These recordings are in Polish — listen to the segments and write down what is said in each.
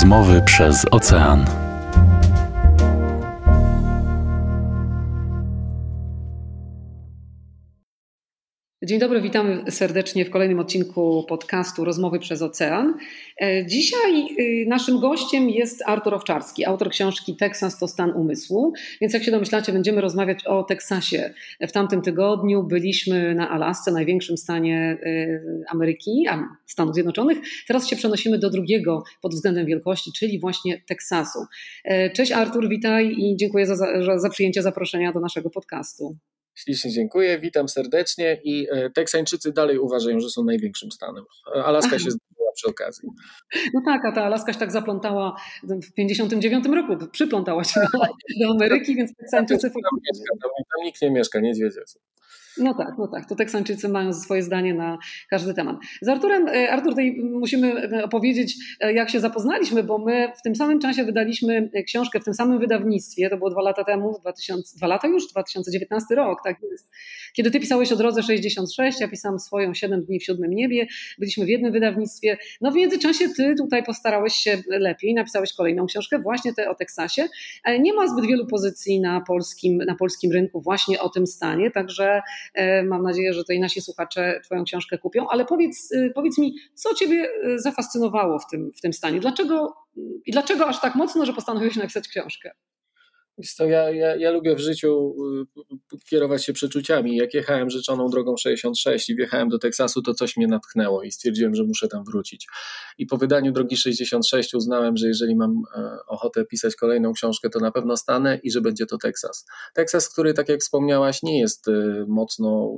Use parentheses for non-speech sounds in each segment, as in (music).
Rozmowy przez ocean. Dzień dobry, witamy serdecznie w kolejnym odcinku podcastu Rozmowy przez Ocean. E, dzisiaj y, naszym gościem jest Artur Owczarski, autor książki Teksas to stan umysłu. Więc jak się domyślacie, będziemy rozmawiać o Teksasie. W tamtym tygodniu byliśmy na Alasce, największym stanie y, Ameryki, Stanów Zjednoczonych. Teraz się przenosimy do drugiego pod względem wielkości, czyli właśnie Teksasu. E, cześć Artur, witaj i dziękuję za, za, za przyjęcie zaproszenia do naszego podcastu. Ślicznie dziękuję, witam serdecznie i e, Teksańczycy dalej uważają, że są największym stanem. Alaska się zdobyła przy okazji. (laughs) No tak, a ta Alaska się tak zaplątała w 59 roku, przyplątała się do, do Ameryki, więc Teksańczycy... Tam, tam, tam nikt nie mieszka, niedźwiedzie są. No tak, no tak. To Teksańczycy mają swoje zdanie na każdy temat. Z Arturem, e, Artur, tutaj musimy e, opowiedzieć, e, jak się zapoznaliśmy, bo my w tym samym czasie wydaliśmy książkę w tym samym wydawnictwie, to było dwa lata temu, 2000, dwa lata już, 2019 rok, tak jest. Kiedy ty pisałeś o drodze 66, ja pisałam swoją 7 dni w siódmym niebie, byliśmy w jednym wydawnictwie. No w międzyczasie ty tutaj postarałeś się lepiej, napisałeś kolejną książkę, właśnie tę o Teksasie. Nie ma zbyt wielu pozycji na polskim, na polskim rynku właśnie o tym stanie, także E, mam nadzieję, że tutaj nasi słuchacze Twoją książkę kupią, ale powiedz, e, powiedz mi, co Ciebie e, zafascynowało w tym, w tym stanie? Dlaczego, I dlaczego aż tak mocno, że postanowiłeś napisać książkę? Ja, ja, ja lubię w życiu kierować się przeczuciami. Jak jechałem rzeczoną drogą 66 i wjechałem do Teksasu, to coś mnie natchnęło i stwierdziłem, że muszę tam wrócić. I po wydaniu drogi 66 uznałem, że jeżeli mam ochotę pisać kolejną książkę, to na pewno stanę i że będzie to Teksas. Teksas, który, tak jak wspomniałaś, nie jest mocno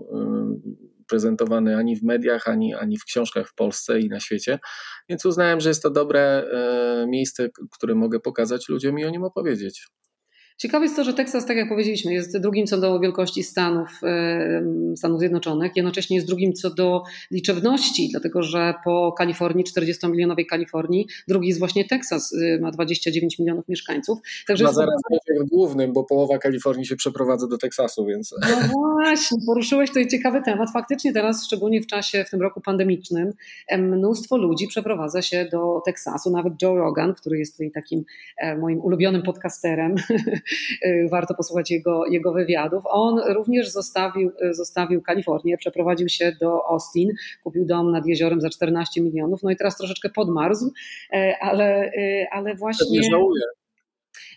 prezentowany ani w mediach, ani, ani w książkach w Polsce i na świecie. Więc uznałem, że jest to dobre miejsce, które mogę pokazać ludziom i o nim opowiedzieć. Ciekawe jest to, że Teksas, tak jak powiedzieliśmy, jest drugim co do wielkości Stanów, Stanów Zjednoczonych, jednocześnie jest drugim co do liczebności, dlatego że po Kalifornii, 40-milionowej Kalifornii, drugi jest właśnie Teksas, y, ma 29 milionów mieszkańców. Także ma zaraz w głównym, bo połowa Kalifornii się przeprowadza do Teksasu, więc... No właśnie, poruszyłeś tutaj ciekawy temat. Faktycznie teraz, szczególnie w czasie, w tym roku pandemicznym, mnóstwo ludzi przeprowadza się do Teksasu, nawet Joe Rogan, który jest tutaj takim e, moim ulubionym podcasterem, (laughs) (laughs) warto posłuchać jego, jego wywiadów. On również zostawił, y, zostawił Kalifornię, przeprowadził się do Austin, kupił dom nad jeziorem za 14 milionów, no i teraz troszeczkę podmarzł, e, ale, y, ale właśnie... Nie żałuję.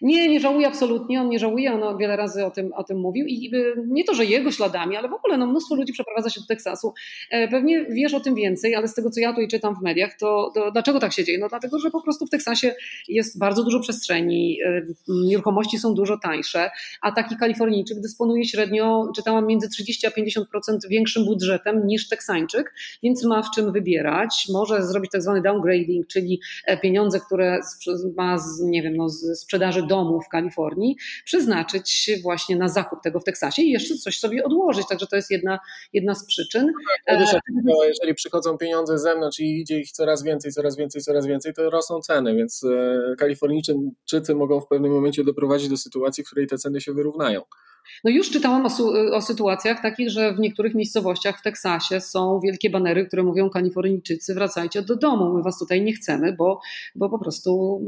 Nie, nie żałuje absolutnie, on nie żałuje, on wiele razy o tym, o tym mówił i nie to, że jego śladami, ale w ogóle no, mnóstwo ludzi przeprowadza się do Teksasu. E, pewnie wiesz o tym więcej, ale z tego, co ja tutaj czytam w mediach, to, to dlaczego tak się dzieje? No dlatego, że po prostu w Teksasie jest bardzo dużo przestrzeni, e, nieruchomości są dużo tańsze, a taki Kalifornijczyk dysponuje średnio, czytałam, między 30 a 50% większym budżetem niż Teksańczyk, więc ma w czym wybierać. Może zrobić tak zwany downgrading, czyli e, pieniądze, które ma z, nie wiem, no, z sprzedaży domu w Kalifornii, przeznaczyć właśnie na zakup tego w Teksasie i jeszcze coś sobie odłożyć. Także to jest jedna, jedna z przyczyn. No, jeżeli przychodzą pieniądze z zewnątrz i idzie ich coraz więcej, coraz więcej, coraz więcej, to rosną ceny, więc e, Kalifornijczycy mogą w pewnym momencie doprowadzić do sytuacji, w której te ceny się wyrównają. No już czytałam o, o, sytuacjach takich, że w niektórych miejscowościach w Teksasie są wielkie banery, które mówią Kalifornijczycy wracajcie do domu, my was tutaj nie chcemy, bo, bo po prostu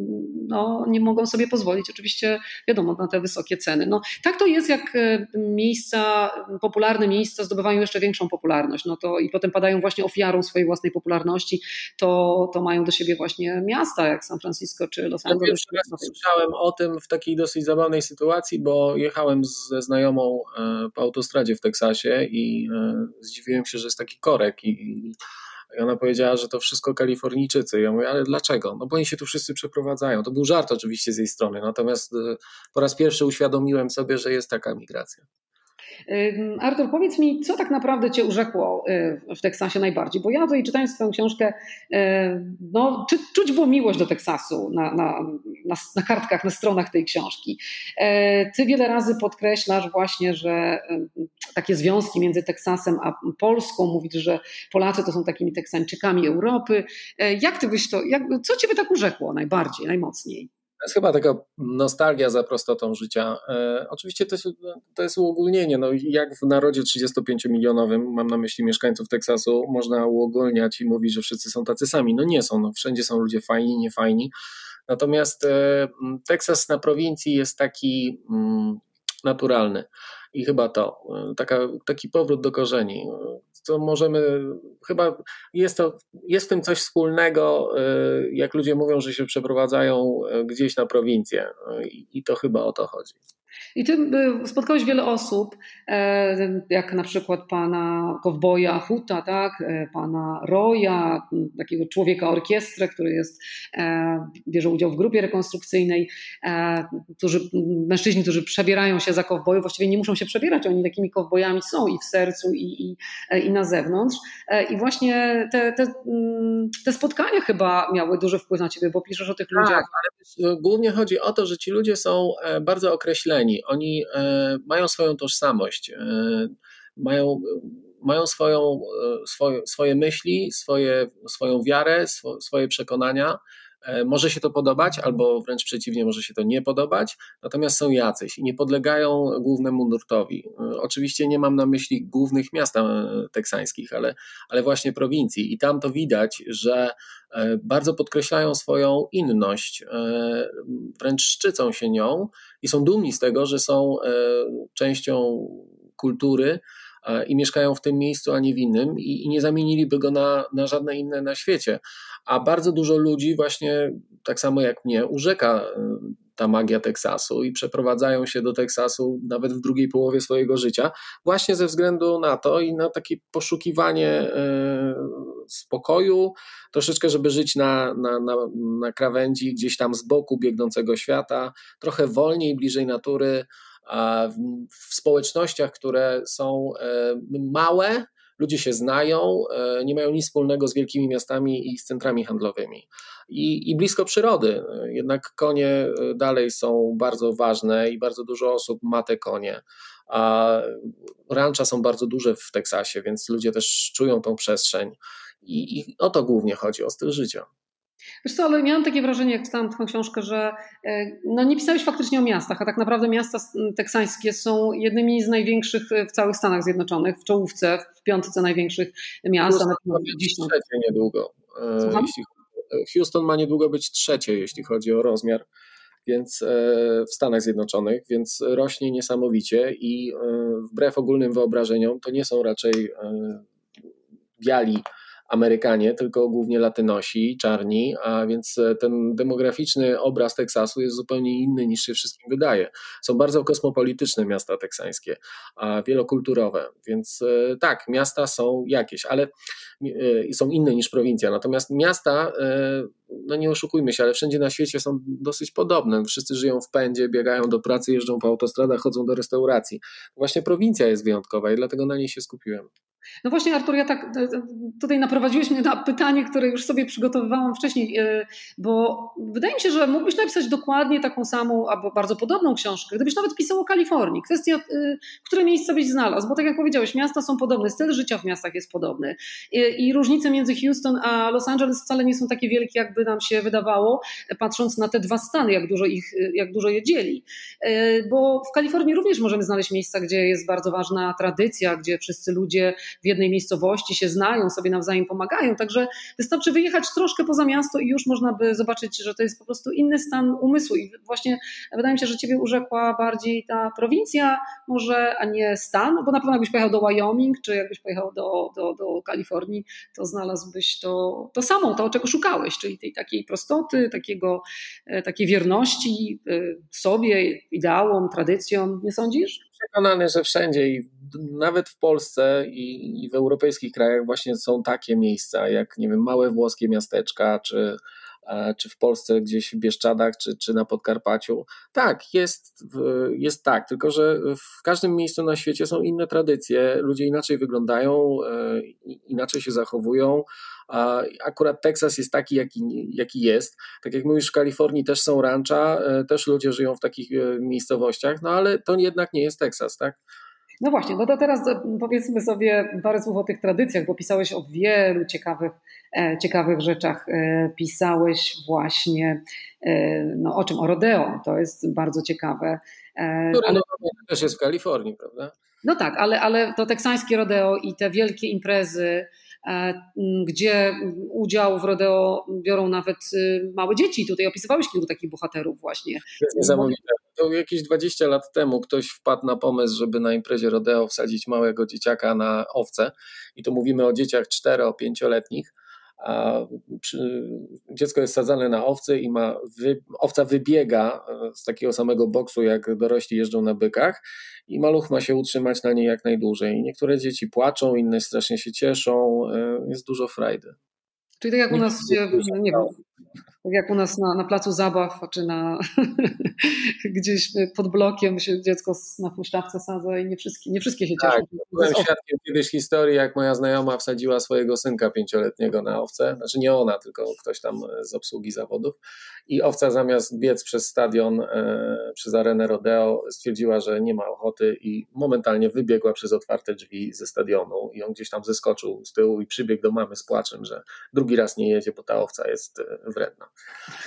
no, nie mogą sobie pozwolić oczywiście wiadomo na te wysokie ceny. No, tak to jest jak e, miejsca, popularne miejsca zdobywają jeszcze większą popularność no to i potem padają właśnie ofiarą swojej własnej popularności, to, to mają do siebie właśnie miasta jak San Francisco czy Los Angeles. Ja słyszałem o tym w takiej dosyć zabawnej sytuacji, bo jechałem ze znajomą e, po autostradzie w Teksasie i e, zdziwiłem się, że jest taki korek i, i ona powiedziała, że to wszystko Kalifornijczycy. Ja mówię, ale dlaczego? No bo oni się tu wszyscy przeprowadzają. To był żart oczywiście z jej strony, natomiast e, po raz pierwszy uświadomiłem sobie, że jest taka migracja. Artur, powiedz mi, co tak naprawdę Cię urzekło y, w Teksasie najbardziej? Bo ja tutaj czytając Twoją książkę, y, no, czy, czuć było miłość do Teksasu na, na, na, na, kartkach, na stronach tej książki. Y, ty wiele razy podkreślasz właśnie, że takie związki między Teksasem a Polską, mówisz, że Polacy to są takimi Teksańczykami Europy. Jak ty byś to, jak, co Ciebie tak urzekło najbardziej, najmocniej? To jest chyba taka nostalgia za prostotą życia. E, oczywiście to jest, to jest uogólnienie. No, jak w narodzie 35-milionowym, mam na myśli mieszkańców Teksasu, można uogólniać i mówić, że wszyscy są tacy sami. No nie są. No, wszędzie są ludzie fajni, niefajni. Natomiast Teksas na prowincji jest taki mm, naturalny. I chyba to, taka, taki powrót do korzeni. To możemy, chyba jest, to, jest w tym coś wspólnego, jak ludzie mówią, że się przeprowadzają gdzieś na prowincję. I to chyba o to chodzi. I ty y, spotkałeś wiele osób, e, jak na przykład pana kowboja Huta, tak? E, pana Roya, takiego człowieka orkiestrę, który jest, e, bierze udział w grupie rekonstrukcyjnej, którzy, mężczyźni, którzy przebierają się za kowbojów, właściwie nie muszą się przebierać, oni takimi kowbojami są i w sercu, i, i, i na zewnątrz. I właśnie te, te, mm, te spotkania chyba miały duży wpływ na ciebie, bo piszesz o tych ludziach. Tak, ale głównie chodzi o to, że ci ludzie są bardzo określeni oni e, mają swoją tożsamość, e, mają, mają swoją, e, swoje, swoje myśli, swoje, swoją wiarę, swoje przekonania. Może się to podobać, albo wręcz przeciwnie, może się to nie podobać, natomiast są jacyś i nie podlegają głównemu nurtowi. Oczywiście nie mam na myśli głównych miast teksańskich, ale, ale właśnie prowincji. I tam to widać, że bardzo podkreślają swoją inność, wręcz szczycą się nią i są dumni z tego, że są e, częścią kultury i mieszkają w tym miejscu, a nie w innym i, nie zamieniliby go na, na żadne inne na świecie. A bardzo dużo ludzi właśnie, tak samo jak mnie, urzeka e, ta magia Teksasu i przeprowadzają się do Teksasu nawet w drugiej połowie swojego życia, właśnie ze względu na to i na takie poszukiwanie e, spokoju, troszeczkę, żeby żyć na, na, na, na krawędzi, gdzieś tam z boku biegnącego świata, trochę wolniej, bliżej natury, w społecznościach, które są e, małe, ludzie się znają, e, nie mają nic wspólnego z wielkimi miastami i z centrami handlowymi. I, i blisko przyrody. Jednak konie e, dalej są bardzo ważne i bardzo dużo osób ma te konie. A rancza są bardzo duże w Teksasie, więc ludzie też czują tą przestrzeń. I, I o to głównie chodzi, o styl życia. Wiesz co, ale miałam takie wrażenie, jak czytałam Twoją książkę, że e, no nie pisałeś faktycznie o miastach, a tak naprawdę miasta teksańskie są jednymi z największych e, w całych Stanach Zjednoczonych, w czołówce, w piątce największych miast. Houston ma być trzecie niedługo. E, Houston ma niedługo być trzecie, jeśli chodzi o rozmiar więc w Stanach Zjednoczonych, więc rośnie niesamowicie i wbrew ogólnym wyobrażeniom to nie są raczej biali Amerykanie, tylko głównie Latynosi, czarni, a więc e, ten demograficzny obraz Teksasu jest zupełnie inny niż się wszystkim wydaje. Są bardzo kosmopolityczne miasta teksańskie, a wielokulturowe, więc e, tak, miasta są jakieś, ale e, są inne niż prowincja. Natomiast miasta, no nie oszukujmy się, ale wszędzie na świecie są dosyć podobne. Wszyscy żyją w pędzie, biegają do pracy, jeżdżą po autostradach, chodzą do restauracji. Właśnie prowincja jest wyjątkowa i dlatego na niej się skupiłem. No właśnie, Artur, ja tak e, e, tutaj naprowadziłeś mnie na pytanie, które już sobie przygotowywałam wcześniej, e, bo wydaje mi się, że mógłbyś napisać dokładnie taką samą albo bardzo podobną książkę, gdybyś nawet pisał o Kalifornii. Kwestia, które miejsce byś znalazł, bo tak jak powiedziałeś, miasta są podobne, styl życia w miastach jest podobny i, różnice między Houston a Los Angeles wcale nie są takie wielkie, jakby nam się wydawało, patrząc na te dwa stany, jak dużo, ich, jak dużo je dzieli. Bo w Kalifornii również możemy znaleźć miejsca, gdzie jest bardzo ważna tradycja, gdzie wszyscy ludzie w jednej miejscowości się znają, sobie nawzajem pomagają. Także wystarczy wyjechać troszkę poza miasto i już można by zobaczyć, że to jest po prostu inny stan umysłu. I właśnie wydaje mi się, że Ciebie urzekła bardziej ta prowincja, może, a nie stan, bo na pewno jakbyś pojechał do Wyoming, czy jakbyś pojechał do, do, do Kalifornii, to znalazłbyś to, to samo, to czego szukałeś, czyli tej takiej prostoty, takiego, e, takiej wierności e, sobie, ideałom, tradycjom. Nie sądzisz? Przekonany, że wszędzie i nawet w Polsce i, i w europejskich krajach właśnie są takie miejsca, jak nie wiem, małe włoskie miasteczka, czy, e, czy w Polsce gdzieś w Bieszczadach, czy, czy na Podkarpaciu. Tak, jest, jest tak, tylko że w każdym miejscu na świecie są inne tradycje, ludzie inaczej wyglądają, e, inaczej się zachowują. Akurat Teksas jest taki, jaki, jaki jest. Tak jak mówisz, w Kalifornii też są rancha, e, też ludzie żyją w takich miejscowościach, no ale to jednak nie jest Teksas, tak? No właśnie, no to teraz e, powiedzmy sobie parę słów o tych tradycjach, bo pisałeś o wielu ciekawych, e, ciekawych rzeczach. E, pisałeś właśnie no, o czym? O rodeo, to jest bardzo ciekawe. Które ale... też jest w Kalifornii, prawda? No tak, ale, ale to teksańskie rodeo i te wielkie imprezy, gdzie udział w rodeo biorą nawet małe dzieci. Tutaj opisywałeś kilku takich bohaterów właśnie. To jest niesamowite. To jakieś 20 lat temu ktoś wpadł na pomysł, żeby na imprezie rodeo wsadzić małego dzieciaka na owce. I to mówimy o dzieciach 4-5-letnich a dziecko jest sadzane na owcy i ma, wy, owca wybiega e, z takiego samego boksu, jak dorośli jeżdżą na bykach. I maluch ma się utrzymać na niej jak najdłużej. Niektóre dzieci płaczą, inne strasznie się cieszą, e, jest dużo frajdy. Czyli tak jak u nas, nie wiem, tak jak u nas na, na placu zabaw, czy na (laughs) gdzieś pod blokiem się dziecko na huśtawce sadza i nie wszystkie, nie wszystkie się cieszą. Tak, byłem świadkiem kiedyś historii, jak moja znajoma wsadziła swojego synka pięcioletniego na owce, znaczy nie ona, tylko ktoś tam z obsługi zawodów i owca zamiast biec przez stadion, e, przez arenę rodeo stwierdziła, że nie ma ochoty i momentalnie wybiegła przez otwarte drzwi ze stadionu i on gdzieś tam zeskoczył z tyłu i przybiegł do mamy z płaczem, że drugi raz nie jedzie, bo ta owca jest e, wredna.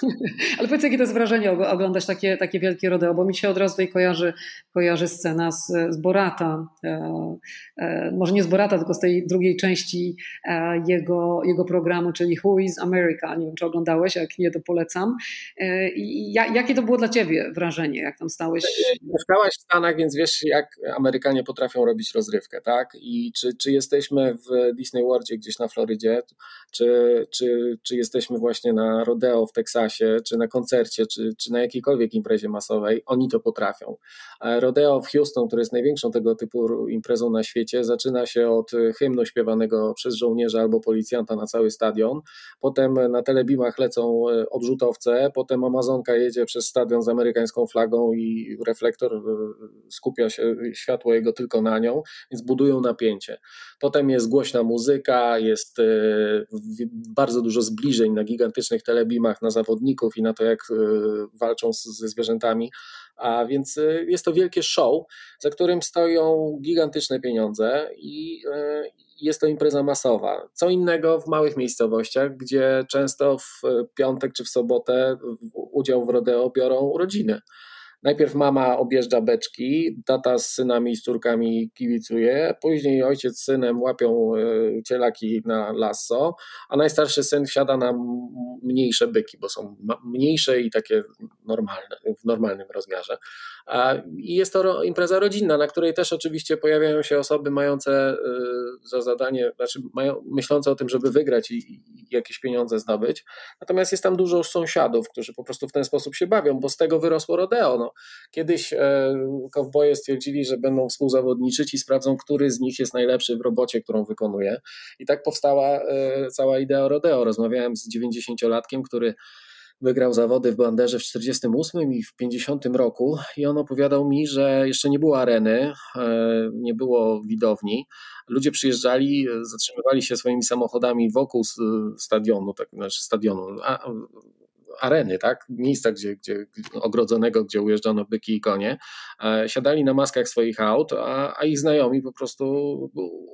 (laughs) Ale powiedz, jakie to jest wrażenie oglądać takie, takie wielkie rodeo, bo mi się od razu tutaj kojarzy, kojarzy scena z, z Borata, e, e, może nie z Borata, tylko z tej drugiej części e, jego, jego programu, czyli Who is America. Nie wiem, czy oglądałeś, jak nie, to polecam. E, I jakie to było dla ciebie wrażenie, jak tam stałeś? Mieszkałaś w Stanach, więc wiesz, jak Amerykanie potrafią robić rozrywkę, tak? I czy, czy jesteśmy w Disney Worldzie gdzieś na Florydzie, czy, czy, czy jesteśmy właśnie na rodeo w Teksasie, czy na koncercie, czy, czy na jakiejkolwiek imprezie masowej, oni to potrafią. Rodeo w Houston, które jest największą tego typu imprezą na świecie, zaczyna się od hymnu śpiewanego przez żołnierza albo policjanta na cały stadion, potem na telebimach lecą e, odrzutowce, potem Amazonka jedzie przez stadion z amerykańską flagą i reflektor e, skupia się światło jego tylko na nią, więc budują napięcie. Potem jest głośna muzyka, jest e, bardzo dużo zbliżeń na gigantycznych telebimach na zawodników i na to, jak e, walczą ze zwierzętami. A więc e, jest to wielkie show, za którym stoją gigantyczne pieniądze i jest to impreza masowa. Co innego w małych miejscowościach, gdzie często w piątek czy w sobotę udział w rodeo biorą rodziny. Najpierw mama objeżdża beczki, tata z synami i z córkami kibicuje, później ojciec z synem łapią e, cielaki na lasso, a najstarszy syn wsiada na mniejsze byki, bo są mniejsze i takie normalne, w normalnym rozmiarze. I jest to impreza rodzinna, na której też oczywiście pojawiają się osoby mające e, za zadanie, znaczy myślące o tym, żeby wygrać i, i jakieś pieniądze zdobyć. Natomiast jest tam dużo sąsiadów, którzy po prostu w ten sposób się bawią, bo z tego wyrosło rodeo. No, Kiedyś e, kowboje stwierdzili, że będą współzawodniczyć i sprawdzą, który z nich jest najlepszy w robocie, którą wykonuje. I tak powstała e, cała idea rodeo. Rozmawiałem z 90-latkiem, który wygrał zawody w banderze w 48 i w 50 roku i on opowiadał mi, że jeszcze nie było areny, e, nie było widowni. Ludzie przyjeżdżali, zatrzymywali się swoimi samochodami wokół stadionu, tak, znaczy stadionu, areny, tak? miejsca gdzie, gdzie, ogrodzonego, gdzie ujeżdżano byki i konie, e, siadali na maskach swoich aut, a, a ich znajomi po prostu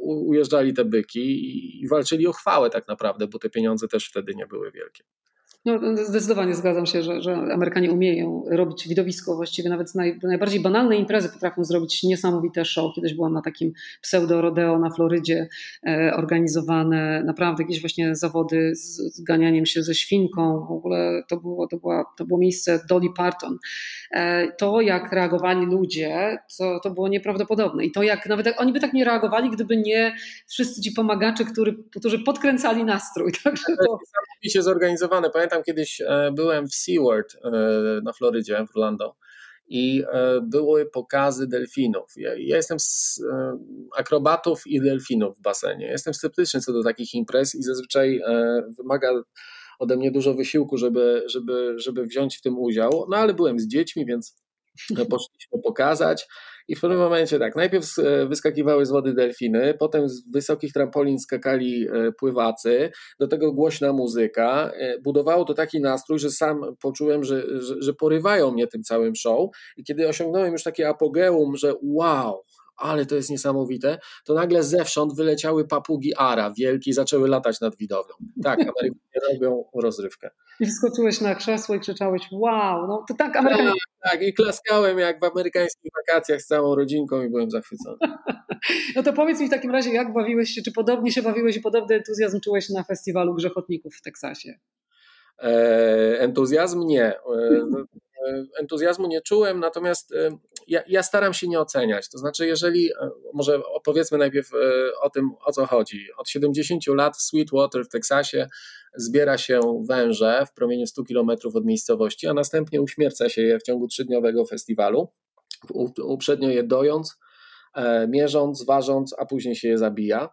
ujeżdżali te byki i, i walczyli o chwałę tak naprawdę, bo te pieniądze też wtedy nie były wielkie. No, zdecydowanie zgadzam się, że, że Amerykanie umieją robić widowisko, właściwie nawet naj, najbardziej banalne imprezy potrafią zrobić niesamowite show. Kiedyś byłam na takim pseudo-rodeo na Florydzie, e, organizowane naprawdę jakieś właśnie zawody z, z ganianiem się ze świnką. W ogóle to było, to była, to było miejsce Dolly Parton. E, to, jak reagowali ludzie, to, to było nieprawdopodobne. I to, jak nawet oni by tak nie reagowali, gdyby nie wszyscy ci pomagacze, który, którzy podkręcali nastrój. (laughs) Także to... Jest zorganizowane. Pamiętam, pamiętam kiedyś e, byłem w SeaWorld e, na Florydzie, w Orlando i e, były pokazy delfinów. Ja, jestem z akrobatów i delfinów w basenie. Jestem sceptyczny co do takich imprez i zazwyczaj wymaga ode mnie dużo wysiłku, żeby, żeby, żeby wziąć w tym udział. No ale byłem z dziećmi, więc poszliśmy pokazać. I w pewnym momencie tak, najpierw e, wyskakiwały z wody delfiny, potem z wysokich trampolin skakali e, pływacy, do tego głośna muzyka. E, budowało to taki nastrój, że sam poczułem, że, że, że porywają mnie tym całym show. I kiedy osiągnąłem już takie apogeum, że wow, ale to jest niesamowite, to nagle zewsząd wyleciały papugi ara wielkie i zaczęły latać nad widownią. Tak, (laughs) Amerykanie robią rozrywkę. I wskoczyłeś na krzesło i krzyczałeś wow, no to tak Amerykanie... Tak, tak, i klaskałem jak w amerykańskich wakacjach z całą rodzinką i byłem zachwycony. (laughs) No to powiedz mi w takim razie, jak bawiłeś się, czy podobnie się bawiłeś i podobny entuzjazm czułeś na festiwalu Grzechotników w Teksasie? E, entuzjazm nie. E, e, entuzjazmu nie czułem, natomiast ja, ja, staram się nie oceniać. To znaczy, jeżeli, może opowiedzmy najpierw o tym, o co chodzi. Od 70 lat w Sweetwater w Teksasie zbiera się węże w promieniu 100 km od miejscowości, a następnie uśmierca się je w ciągu trzydniowego festiwalu, uprzednio je dojąc, mierząc, ważąc, a później się je zabija.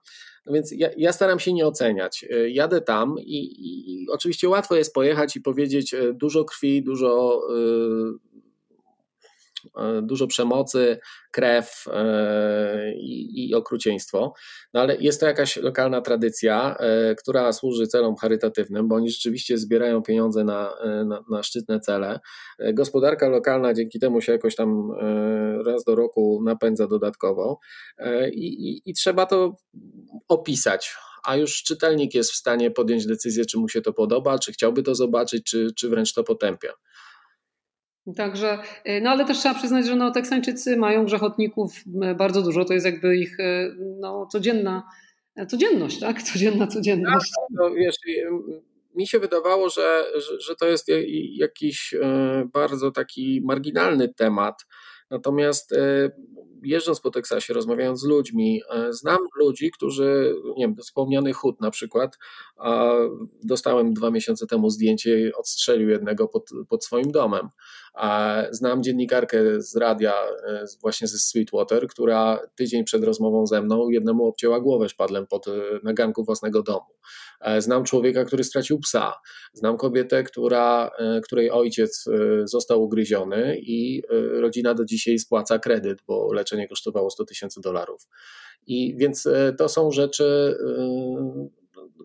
No więc ja, ja, staram się nie oceniać. E, jadę tam i, i, i, oczywiście łatwo jest pojechać i powiedzieć e, dużo krwi, dużo E, dużo przemocy, krew e, i, i okrucieństwo. No ale jest to jakaś lokalna tradycja, e, która służy celom charytatywnym, bo oni rzeczywiście zbierają pieniądze na, na, na szczytne cele. Gospodarka lokalna dzięki temu się jakoś tam raz do roku napędza dodatkowo i, i, i trzeba to opisać a już czytelnik jest w stanie podjąć decyzję, czy mu się to podoba, czy chciałby to zobaczyć, czy, czy wręcz to potępia. Także, y, no ale też trzeba przyznać, że no, Teksańczycy mają grzechotników y, bardzo dużo, to jest jakby ich y, no, codzienna codzienność, tak? (laughs) Codzienna codzienność. Tak, no, wiesz, mi się wydawało, że, że, że to jest jakiś bardzo taki marginalny temat, natomiast jeżdżąc po Teksasie, rozmawiając z ludźmi, znam ludzi, którzy, nie wiem, wspomniany Hut na przykład, dostałem dwa miesiące temu zdjęcie, odstrzelił jednego pod, pod swoim domem. Znam dziennikarkę z radia, e, właśnie ze Sweetwater, która tydzień przed rozmową ze mną jednemu obcięła głowę szpadlem pod, e, na ganku własnego domu. Znam człowieka, który stracił psa. Znam kobietę, która, której ojciec został ugryziony i rodzina do dzisiaj spłaca kredyt, bo leczenie kosztowało 100 tysięcy dolarów. I więc e, to są rzeczy, e,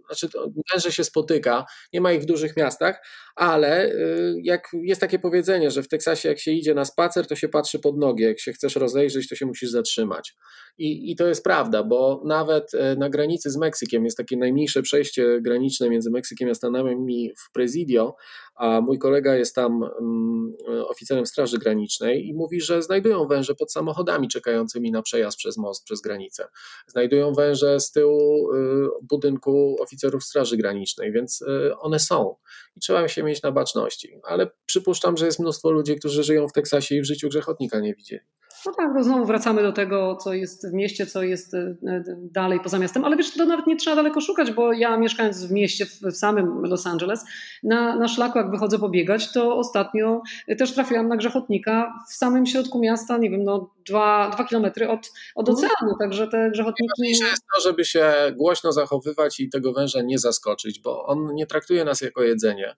znaczy węże się spotyka, nie ma ich w dużych miastach, ale y, jak jest takie powiedzenie, że w Teksasie jak się idzie na spacer, to się patrzy pod nogi, jak się chcesz rozejrzeć, to się musisz zatrzymać. I, i to jest prawda, bo nawet e, na granicy z Meksykiem jest takie najmniejsze przejście graniczne między Meksykiem a Stanami w Presidio, a mój kolega jest tam um, oficerem Straży Granicznej i mówi, że znajdują węże pod samochodami czekającymi na przejazd przez most, przez granicę. Znajdują węże z tyłu y, budynku oficerów Straży Granicznej, więc y, one są i trzeba się mieć na baczności. Ale przypuszczam, że jest mnóstwo ludzi, którzy żyją w Teksasie i w życiu grzechotnika nie widzieli. No tak, no znowu wracamy do tego, co jest w mieście, co jest e, e, dalej poza miastem, ale wiesz, to nawet nie trzeba daleko szukać, bo ja mieszkając w mieście, w samym Los Angeles, na, na szlaku jak wychodzę pobiegać, to ostatnio też trafiłam na grzechotnika w samym środku miasta, nie wiem, no dwa, dwa kilometry od, od mhm. oceanu, także te grzechotniki... Najważniejsze jest to, żeby się głośno zachowywać i tego węża nie zaskoczyć, bo on nie traktuje nas jako jedzenie.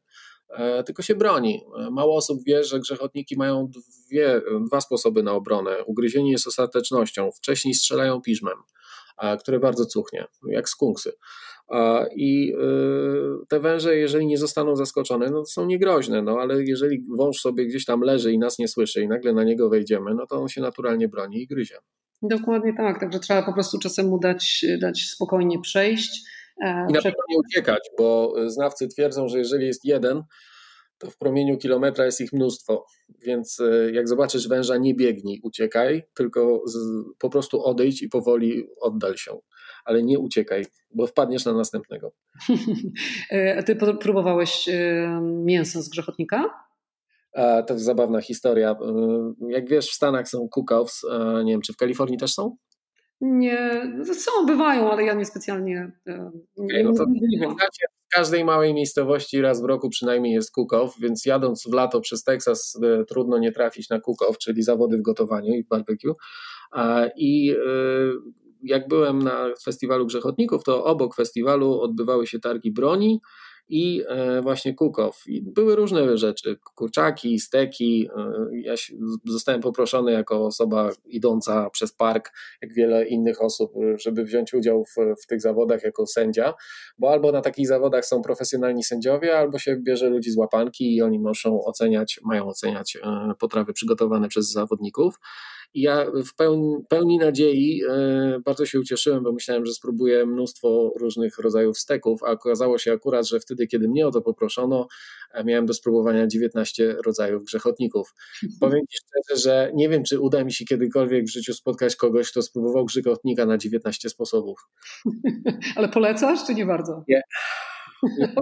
E, tylko się broni. E, mało osób wie, że grzechotniki mają dwie, dwa sposoby na obronę. Ugryzienie jest ostatecznością. Wcześniej strzelają piżmem, które bardzo cuchnie, jak skunksy. I e, te węże, jeżeli nie zostaną zaskoczone, no są niegroźne, no ale jeżeli wąż sobie gdzieś tam leży i nas nie słyszy i nagle na niego wejdziemy, no to on się naturalnie broni i gryzie. Dokładnie tak, także trzeba po prostu czasem mu dać, dać spokojnie przejść E, I na pewno nie uciekać, bo znawcy twierdzą, że jeżeli jest jeden, to w promieniu kilometra jest ich mnóstwo. Więc e, jak zobaczysz węża, nie biegnij, uciekaj, tylko z, po prostu odejdź i powoli oddal się. Ale nie uciekaj, bo wpadniesz na następnego. (laughs) E, a ty próbowałeś mięso z grzechotnika? To jest zabawna historia. Jak wiesz, w Stanach są cook-offs. Nie wiem, czy w Kalifornii też są? Nie, są, bywają, ale ja nie specjalnie. E, nie, no nie, w każdej małej miejscowości raz w roku przynajmniej jest cook-off, więc jadąc w lato przez Teksas e, trudno nie trafić na cook-off, czyli zawody w gotowaniu i w barbecue. I e, jak byłem na festiwalu Grzechotników, to obok festiwalu odbywały się targi broni i e, właśnie kukow. I były różne rzeczy, kurczaki, steki. E, ja zostałem poproszony jako osoba idąca przez park, jak wiele innych osób, żeby wziąć udział w, w tych zawodach jako sędzia, bo albo na takich zawodach są profesjonalni sędziowie, albo się bierze ludzi z łapanki i oni muszą oceniać, mają oceniać e, potrawy przygotowane przez zawodników. I ja w pełni, pełni nadziei e, bardzo się ucieszyłem, bo myślałem, że spróbuję mnóstwo różnych rodzajów steków, a okazało się akurat, że wtedy, kiedy mnie o to poproszono, miałem do spróbowania 19 rodzajów grzechotników. (laughs) Powiem Ci szczerze, że nie wiem, czy uda mi się kiedykolwiek w życiu spotkać kogoś, kto spróbował grzechotnika na 19 sposobów. (laughs) Ale polecasz, czy nie bardzo? Nie. (laughs)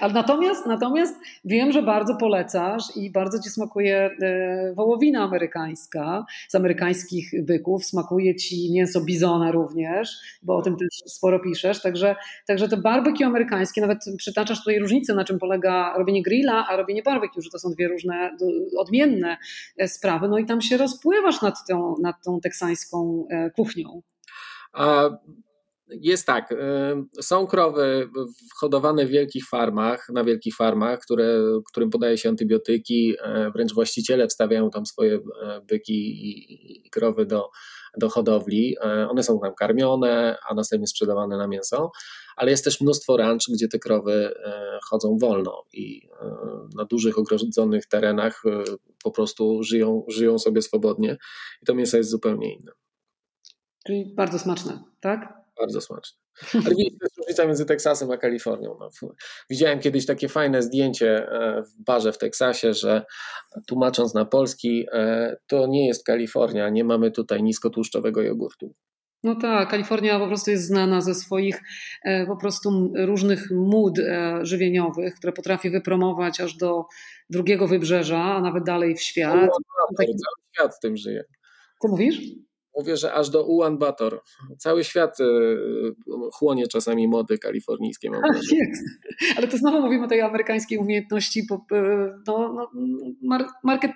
Okay. Natomiast, natomiast wiem, że bardzo polecasz i bardzo ci smakuje e, wołowina amerykańska z amerykańskich byków. Smakuje ci mięso bizona również, bo o tym też sporo piszesz. Także, także to barbecue amerykańskie, nawet przytaczasz tutaj różnicę, na czym polega robienie grilla, a robienie barbecue, że to są dwie różne, odmienne e, sprawy. No i tam się rozpływasz nad tą, nad tą teksańską e, kuchnią. A jest tak, y, są krowy hodowane w wielkich farmach, na wielkich farmach, które, którym podaje się antybiotyki, e, wręcz właściciele wstawiają tam swoje e, byki i krowy do, do hodowli. E, one są tam karmione, a następnie sprzedawane na mięso, ale jest też mnóstwo ranch, gdzie te krowy chodzą wolno i na dużych ogrodzonych terenach po prostu żyją, żyją sobie swobodnie i to mięso jest zupełnie inne. Czyli bardzo smaczne, tak? Bardzo smaczne. Ale widzisz, to jest różnica między Teksasem a Kalifornią. No, widziałem kiedyś takie fajne zdjęcie e, w barze w Teksasie, że tłumacząc na polski, e, to nie jest Kalifornia, nie mamy tutaj niskotłuszczowego jogurtu. No tak, Kalifornia po prostu jest znana ze swoich e, po prostu różnych mód żywieniowych, które potrafi wypromować aż do drugiego wybrzeża, a nawet dalej w świat. No, no, cały świat w tym żyje. Co mówisz? Mówię, że aż do Ulan Bator. Cały świat e, chłonie czasami mody kalifornijskie. Mam Ale to znowu mówimy o tej amerykańskiej umiejętności e, no, no, market,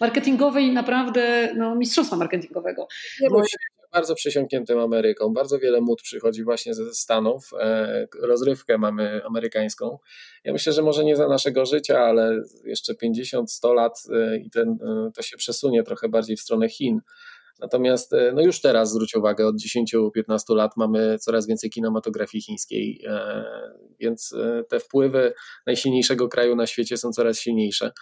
marketingowej, naprawdę no, mistrzostwa marketingowego. Ja Bo... bardzo przesiąkniętym Ameryką. Bardzo wiele mód przychodzi właśnie ze Stanów. E, rozrywkę mamy amerykańską. Ja myślę, że może nie za naszego życia, ale jeszcze 50-100 lat i ten, to się przesunie trochę bardziej w stronę Chin Natomiast e, no już teraz zwróć uwagę, od 10-15 lat mamy coraz więcej kinematografii chińskiej, e, więc e, te wpływy najsilniejszego kraju na świecie są coraz silniejsze.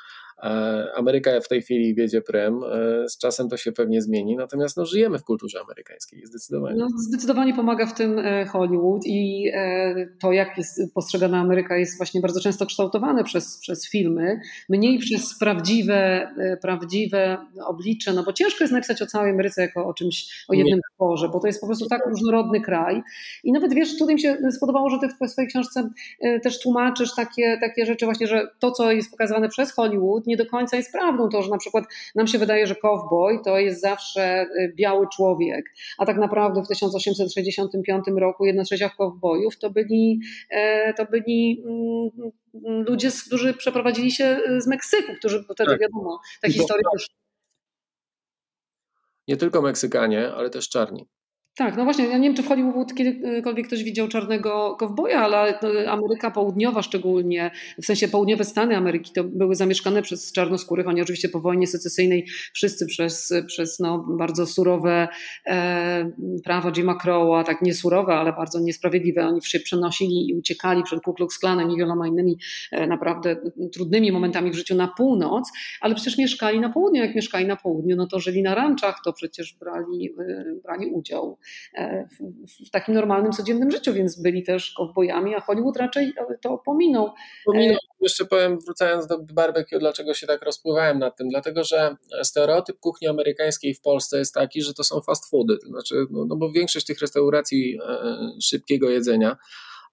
E, Ameryka w tej chwili wiedzie prem, e, z czasem to się pewnie zmieni, natomiast no, żyjemy w kulturze amerykańskiej zdecydowanie. No, zdecydowanie pomaga w tym e, Hollywood i to, jak jest postrzegana Ameryka, jest właśnie bardzo często kształtowane przez, przez filmy, mniej przez prawdziwe, prawdziwe oblicze, no bo ciężko jest napisać o całej Ameryce jako o czymś, o jednym tworze, bo to jest po prostu tak różnorodny kraj. I nawet wiesz, tutaj mi się spodobało, że ty w swojej książce też tłumaczysz takie, takie rzeczy właśnie, że to, co jest pokazywane przez Hollywood, nie do końca jest prawdą. To, że na przykład nam się wydaje, że cowboy to jest zawsze y, biały człowiek, a tak naprawdę w 1865 roku jedna trzecia cowboyów to byli, e, to byli mm, ludzie, którzy przeprowadzili się z Meksyku, którzy wtedy tak. wiadomo, ta historia też. Nie tylko Meksykanie, ale też czarni. Tak, no właśnie, ja nie wiem, czy w Hollywood kiedykolwiek ktoś widział czarnego kowboja, ale Ameryka Południowa szczególnie, w sensie południowe Stany Ameryki to były zamieszkane przez czarnoskórych, oni oczywiście po wojnie secesyjnej wszyscy przez, przez no, bardzo surowe e, prawa Jima Crowa, tak nie surowe, ale bardzo niesprawiedliwe, oni się przenosili i uciekali przed Ku Klux Klanem i wieloma innymi e, naprawdę trudnymi momentami w życiu na północ, ale przecież mieszkali na południu, jak mieszkali na południu, no to żyli na ranczach, to przecież brali, e, brali udział. E, w takim normalnym, codziennym życiu, więc byli też kowbojami, a Hollywood raczej to pominął. Pominął. Jeszcze powiem, wracając do barbecue, dlaczego się tak rozpływałem nad tym, dlatego że stereotyp kuchni amerykańskiej w Polsce jest taki, że to są fast foody, to znaczy, no, no bo większość tych restauracji e, szybkiego jedzenia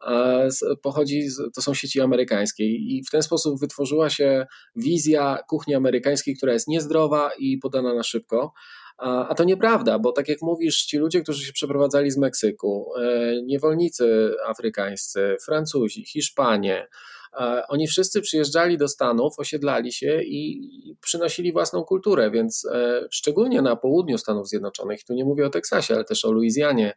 e, pochodzi, to są sieci amerykańskie i w ten sposób wytworzyła się wizja kuchni amerykańskiej, która jest niezdrowa i podana na szybko. A to nieprawda, bo tak jak mówisz, ci ludzie, którzy się przeprowadzali z Meksyku, e, niewolnicy afrykańscy, Francuzi, Hiszpanie, oni wszyscy przyjeżdżali do Stanów, osiedlali się i przynosili własną kulturę, więc e, szczególnie na południu Stanów Zjednoczonych, tu nie mówię o Teksasie, ale też o Luizjanie,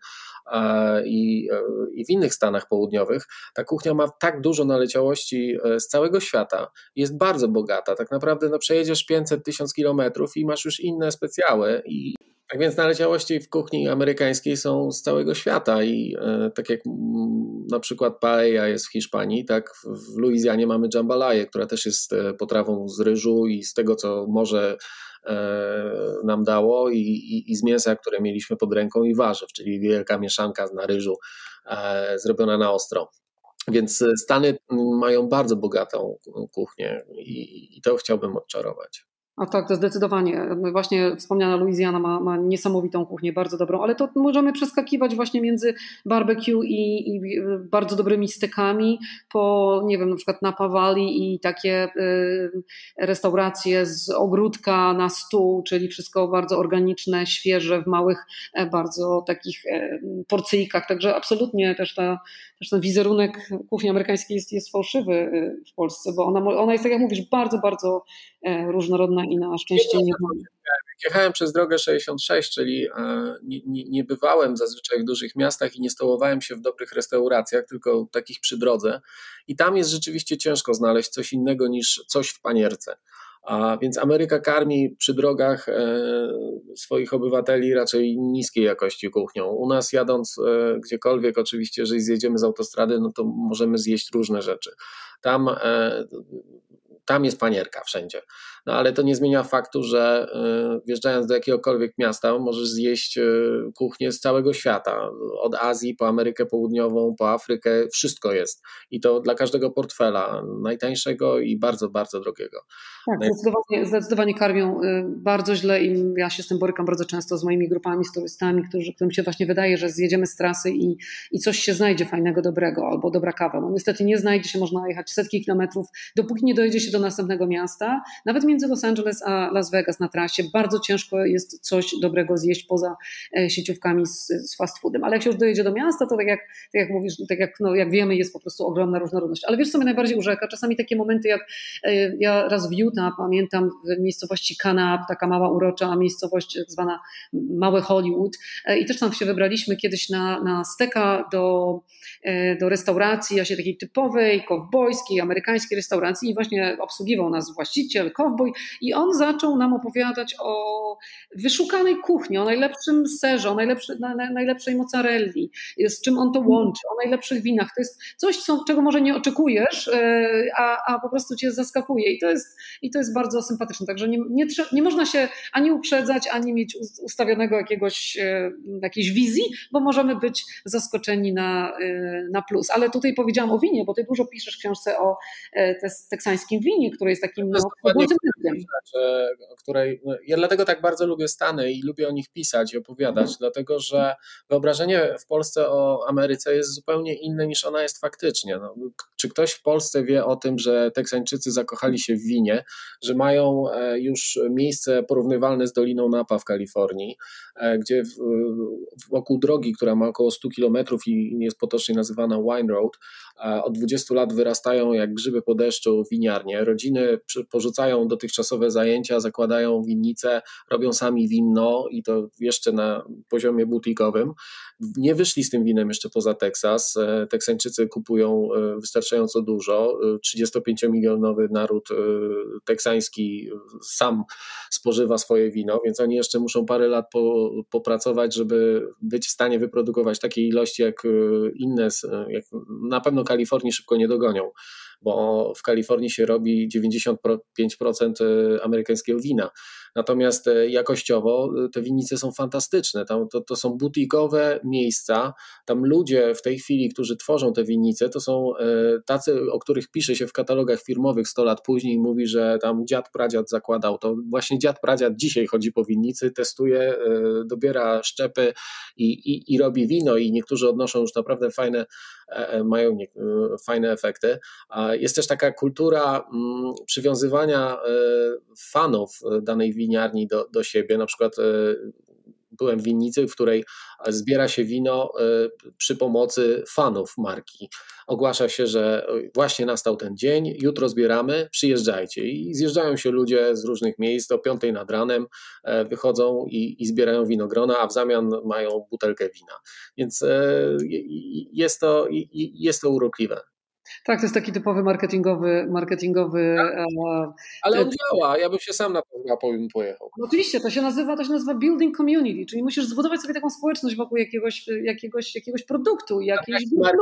i, i w innych Stanach Południowych, ta kuchnia ma tak dużo naleciałości e, z całego świata, jest bardzo bogata. Tak naprawdę no, przejedziesz 500-1000 kilometrów i masz już inne specjały i tak więc naleciałości w kuchni amerykańskiej są z całego świata i e, tak jak m, na przykład paella jest w Hiszpanii, tak w Luizjanie mamy jambalaya, która też jest e, potrawą z ryżu i z tego, co może nam dało i, i, i z mięsa, które mieliśmy pod ręką i warzyw, czyli wielka mieszanka na ryżu zrobiona na ostro. Więc Stany mają bardzo bogatą kuchnię i, i to chciałbym odczarować. A tak, to zdecydowanie. Właśnie wspomniana Louisiana ma, ma, niesamowitą kuchnię, bardzo dobrą, ale to możemy przeskakiwać właśnie między barbecue i, i bardzo dobrymi stykami po, nie wiem, na przykład Napa Valley i takie y, restauracje z ogródka na stół, czyli wszystko bardzo organiczne, świeże, w małych, e, bardzo takich e, porcyjkach. Także absolutnie też, ta, ten wizerunek kuchni amerykańskiej jest, jest fałszywy y, w Polsce, bo ona, ona jest, tak jak mówisz, bardzo, bardzo e, różnorodna i na szczęście nie ma. Jechałem przez drogę 66, czyli e, nie, nie, nie, bywałem zazwyczaj w dużych miastach i nie stołowałem się w dobrych restauracjach, tylko takich przy drodze. I tam jest rzeczywiście ciężko znaleźć coś innego niż coś w panierce. A więc Ameryka karmi przy drogach e, swoich obywateli raczej niskiej jakości kuchnią. U nas jadąc e, gdziekolwiek, oczywiście, jeżeli zjedziemy z autostrady, no to możemy zjeść różne rzeczy. Tam tam jest panierka wszędzie. No ale to nie zmienia faktu, że y, wjeżdżając do jakiegokolwiek miasta, możesz zjeść y, kuchnię z całego świata. Od Azji po Amerykę Południową, po Afrykę, wszystko jest. I to dla każdego portfela, najtańszego i bardzo, bardzo drogiego. Tak, zdecydowanie, zdecydowanie karmią y, bardzo źle i ja się z tym borykam bardzo często z moimi grupami, z turystami, którzy, którym się właśnie wydaje, że zjedziemy z trasy i, i coś się znajdzie fajnego, dobrego, albo dobra kawa. No niestety nie znajdzie się, można jechać setki kilometrów, dopóki nie dojedzie się do następnego miasta, nawet między Los Angeles a Las Vegas na trasie, bardzo ciężko jest coś dobrego zjeść poza e, sieciówkami z, z fast foodem. Ale jak się już dojedzie do miasta, to tak jak, tak jak mówisz, tak jak, no, jak wiemy, jest po prostu ogromna różnorodność. Ale wiesz, co mnie najbardziej urzeka? Czasami takie momenty, jak e, ja raz w Utah pamiętam w miejscowości Kanab, taka mała urocza miejscowość zwana Małe Hollywood e, i też tam się wybraliśmy kiedyś na, na steka do, do restauracji, ja się takiej typowej, kowbojskiej, amerykańskiej restauracji i właśnie obsługiwał nas właściciel, kowboj i on zaczął nam opowiadać o wyszukanej kuchni, o najlepszym serze, o najlepszy, na, najlepszej mozzarelli, z czym on to łączy, o najlepszych winach. To jest coś, co, czego może nie oczekujesz, e, a, a po prostu cię zaskakuje i to jest, i to jest bardzo sympatyczne. Także nie, nie, nie można się ani uprzedzać, ani mieć ustawionego jakiegoś, e, jakiejś wizji, bo możemy być zaskoczeni na, e, na plus. Ale tutaj powiedziałam o winie, bo ty dużo piszesz w książce o teksańskim winie, które jest takim no, której, no, ja dlatego tak bardzo lubię Stany i lubię o nich pisać i opowiadać, mhm. dlatego że wyobrażenie w Polsce o Ameryce jest zupełnie inne niż ona jest faktycznie. No, czy ktoś w Polsce wie o tym, że Teksańczycy zakochali się w winie, że mają e, już miejsce porównywalne z Doliną Napa w Kalifornii, e, gdzie wokół drogi, która ma około 100 kilometrów i jest potocznie nazywana Wine Road, od 20 lat wyrastają jak grzyby po deszczu winiarnie. Rodziny porzucają dotychczasowe zajęcia, zakładają winnice, robią sami winno i to jeszcze na poziomie butikowym. Nie wyszli z tym winem jeszcze poza Teksas. E, Teksańczycy kupują e, wystarczająco dużo. 35-milionowy e, naród teksański sam spożywa swoje wino, więc oni jeszcze muszą parę lat po, popracować, żeby być w stanie wyprodukować takiej ilości jak inne, jak na pewno Kalifornii szybko nie dogonią bo w Kalifornii się robi 95% y, amerykańskiego wina. Natomiast y, jakościowo y, te winnice są fantastyczne. Tam, to, to są butikowe miejsca. Tam ludzie w tej chwili, którzy tworzą te winnice, to są tacy, o których pisze się w katalogach firmowych 100 lat później i mówi, że tam dziad pradziad zakładał. To właśnie dziad pradziad dzisiaj chodzi po winnicy, testuje, dobiera szczepy i, i, i robi wino i niektórzy odnoszą już naprawdę fajne, e, e, mają fajne efekty. Jest też taka kultura mm, przywiązywania e, fanów danej winiarni do, do siebie. Na przykład e, byłem w winnicy, w której zbiera się wino e, przy pomocy fanów marki. Ogłasza się, że właśnie nastał ten dzień, jutro zbieramy, przyjeżdżajcie. I zjeżdżają się ludzie z różnych miejsc, o piątej nad ranem wychodzą i, i zbierają winogrona, a w zamian mają butelkę wina. Więc jest to, jest to urokliwe. Tak, to jest taki typowy marketingowy. marketingowy tak. e, Ale on działa, ja bym się sam na to pojechał. No oczywiście, to się nazywa, to się nazywa building community, czyli musisz zbudować sobie taką społeczność wokół jakiegoś, jakiegoś, jakiegoś produktu, jakiejś tak,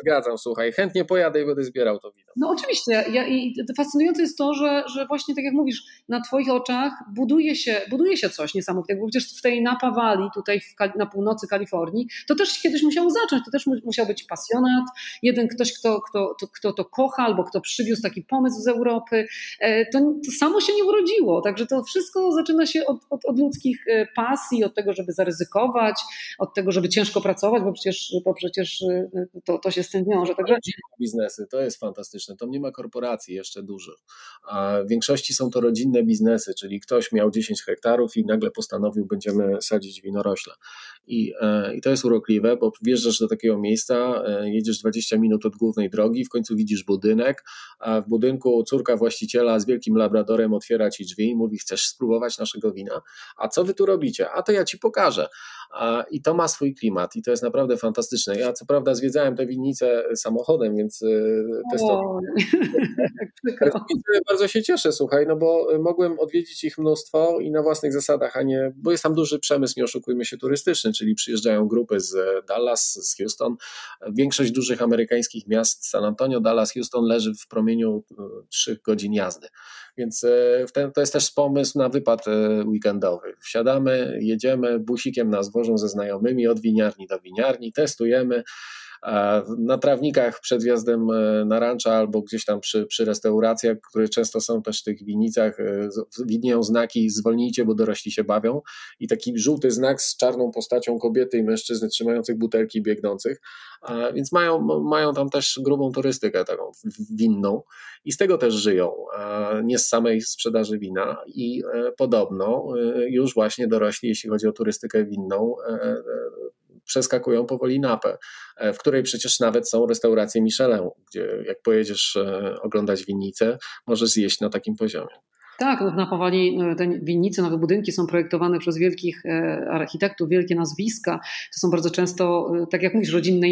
Zgadzam, słuchaj, chętnie pojadę i będę zbierał to wino. No oczywiście. Ja, I fascynujące jest to, że, że właśnie tak jak mówisz, na Twoich oczach buduje się, buduje się coś niesamowitego. Bo przecież w tej Napa Valley, tutaj w, na północy Kalifornii, to też się kiedyś musiało zacząć. To też musiał być pasjonat, jeden ktoś, kto, kto, kto, kto to kocha, albo kto przywiózł taki pomysł z Europy. E, to, to samo się nie urodziło. Także to wszystko zaczyna się od, od, od ludzkich e, pasji, od tego, żeby zaryzykować, od tego, żeby ciężko pracować, bo przecież, bo przecież e, to, to się z tym wiąże. Także... Biznesy, to jest fantastyczne. To nie ma korporacji jeszcze dużych. A w większości są to rodzinne biznesy, czyli ktoś miał 10 hektarów i nagle postanowił, będziemy sadzić winorośle. I, i to jest urokliwe, bo wjeżdżasz do takiego miejsca, jedziesz 20 minut od głównej drogi, w końcu widzisz budynek, a w budynku córka właściciela z wielkim labradorem otwiera ci drzwi i mówi: Chcesz spróbować naszego wina? A co wy tu robicie? A to ja ci pokażę. I to ma swój klimat i to jest naprawdę fantastyczne. Ja co prawda zwiedzałem tę winnicę samochodem, więc y, testowo. (laughs) bardzo się cieszę, słuchaj, no bo mogłem odwiedzić ich mnóstwo i na własnych zasadach, a nie, bo jest tam duży przemysł, nie oszukujmy się, turystyczny, czyli przyjeżdżają grupy z Dallas, z Houston. Większość dużych amerykańskich miast, San Antonio, Dallas, Houston leży w promieniu 3 y, godzin jazdy. Więc e, to jest też pomysł na wypad e, weekendowy. Wsiadamy, jedziemy, busikiem nas wożą ze znajomymi od winiarni do winiarni, testujemy. Na trawnikach przed wjazdem e, na rancza albo gdzieś tam przy, przy restauracjach, które często są też w tych winnicach, widnieją znaki zwolnijcie, bo dorośli się bawią. I taki żółty znak z czarną postacią kobiety i mężczyzny trzymających butelki biegnących, więc mają, mają tam też grubą turystykę taką winną i z tego też żyją, nie z samej sprzedaży wina. I e, podobno e, już właśnie dorośli, jeśli chodzi o turystykę winną, e, przeskakują powoli napę, w której przecież nawet są restauracje Michelin, gdzie jak pojedziesz oglądać winnicę, możesz zjeść na takim poziomie. Tak, no, na Powali no, te winnice, nowe budynki są projektowane przez wielkich e, architektów, wielkie nazwiska. To są bardzo często, e, tak jak mówisz, rodzinne,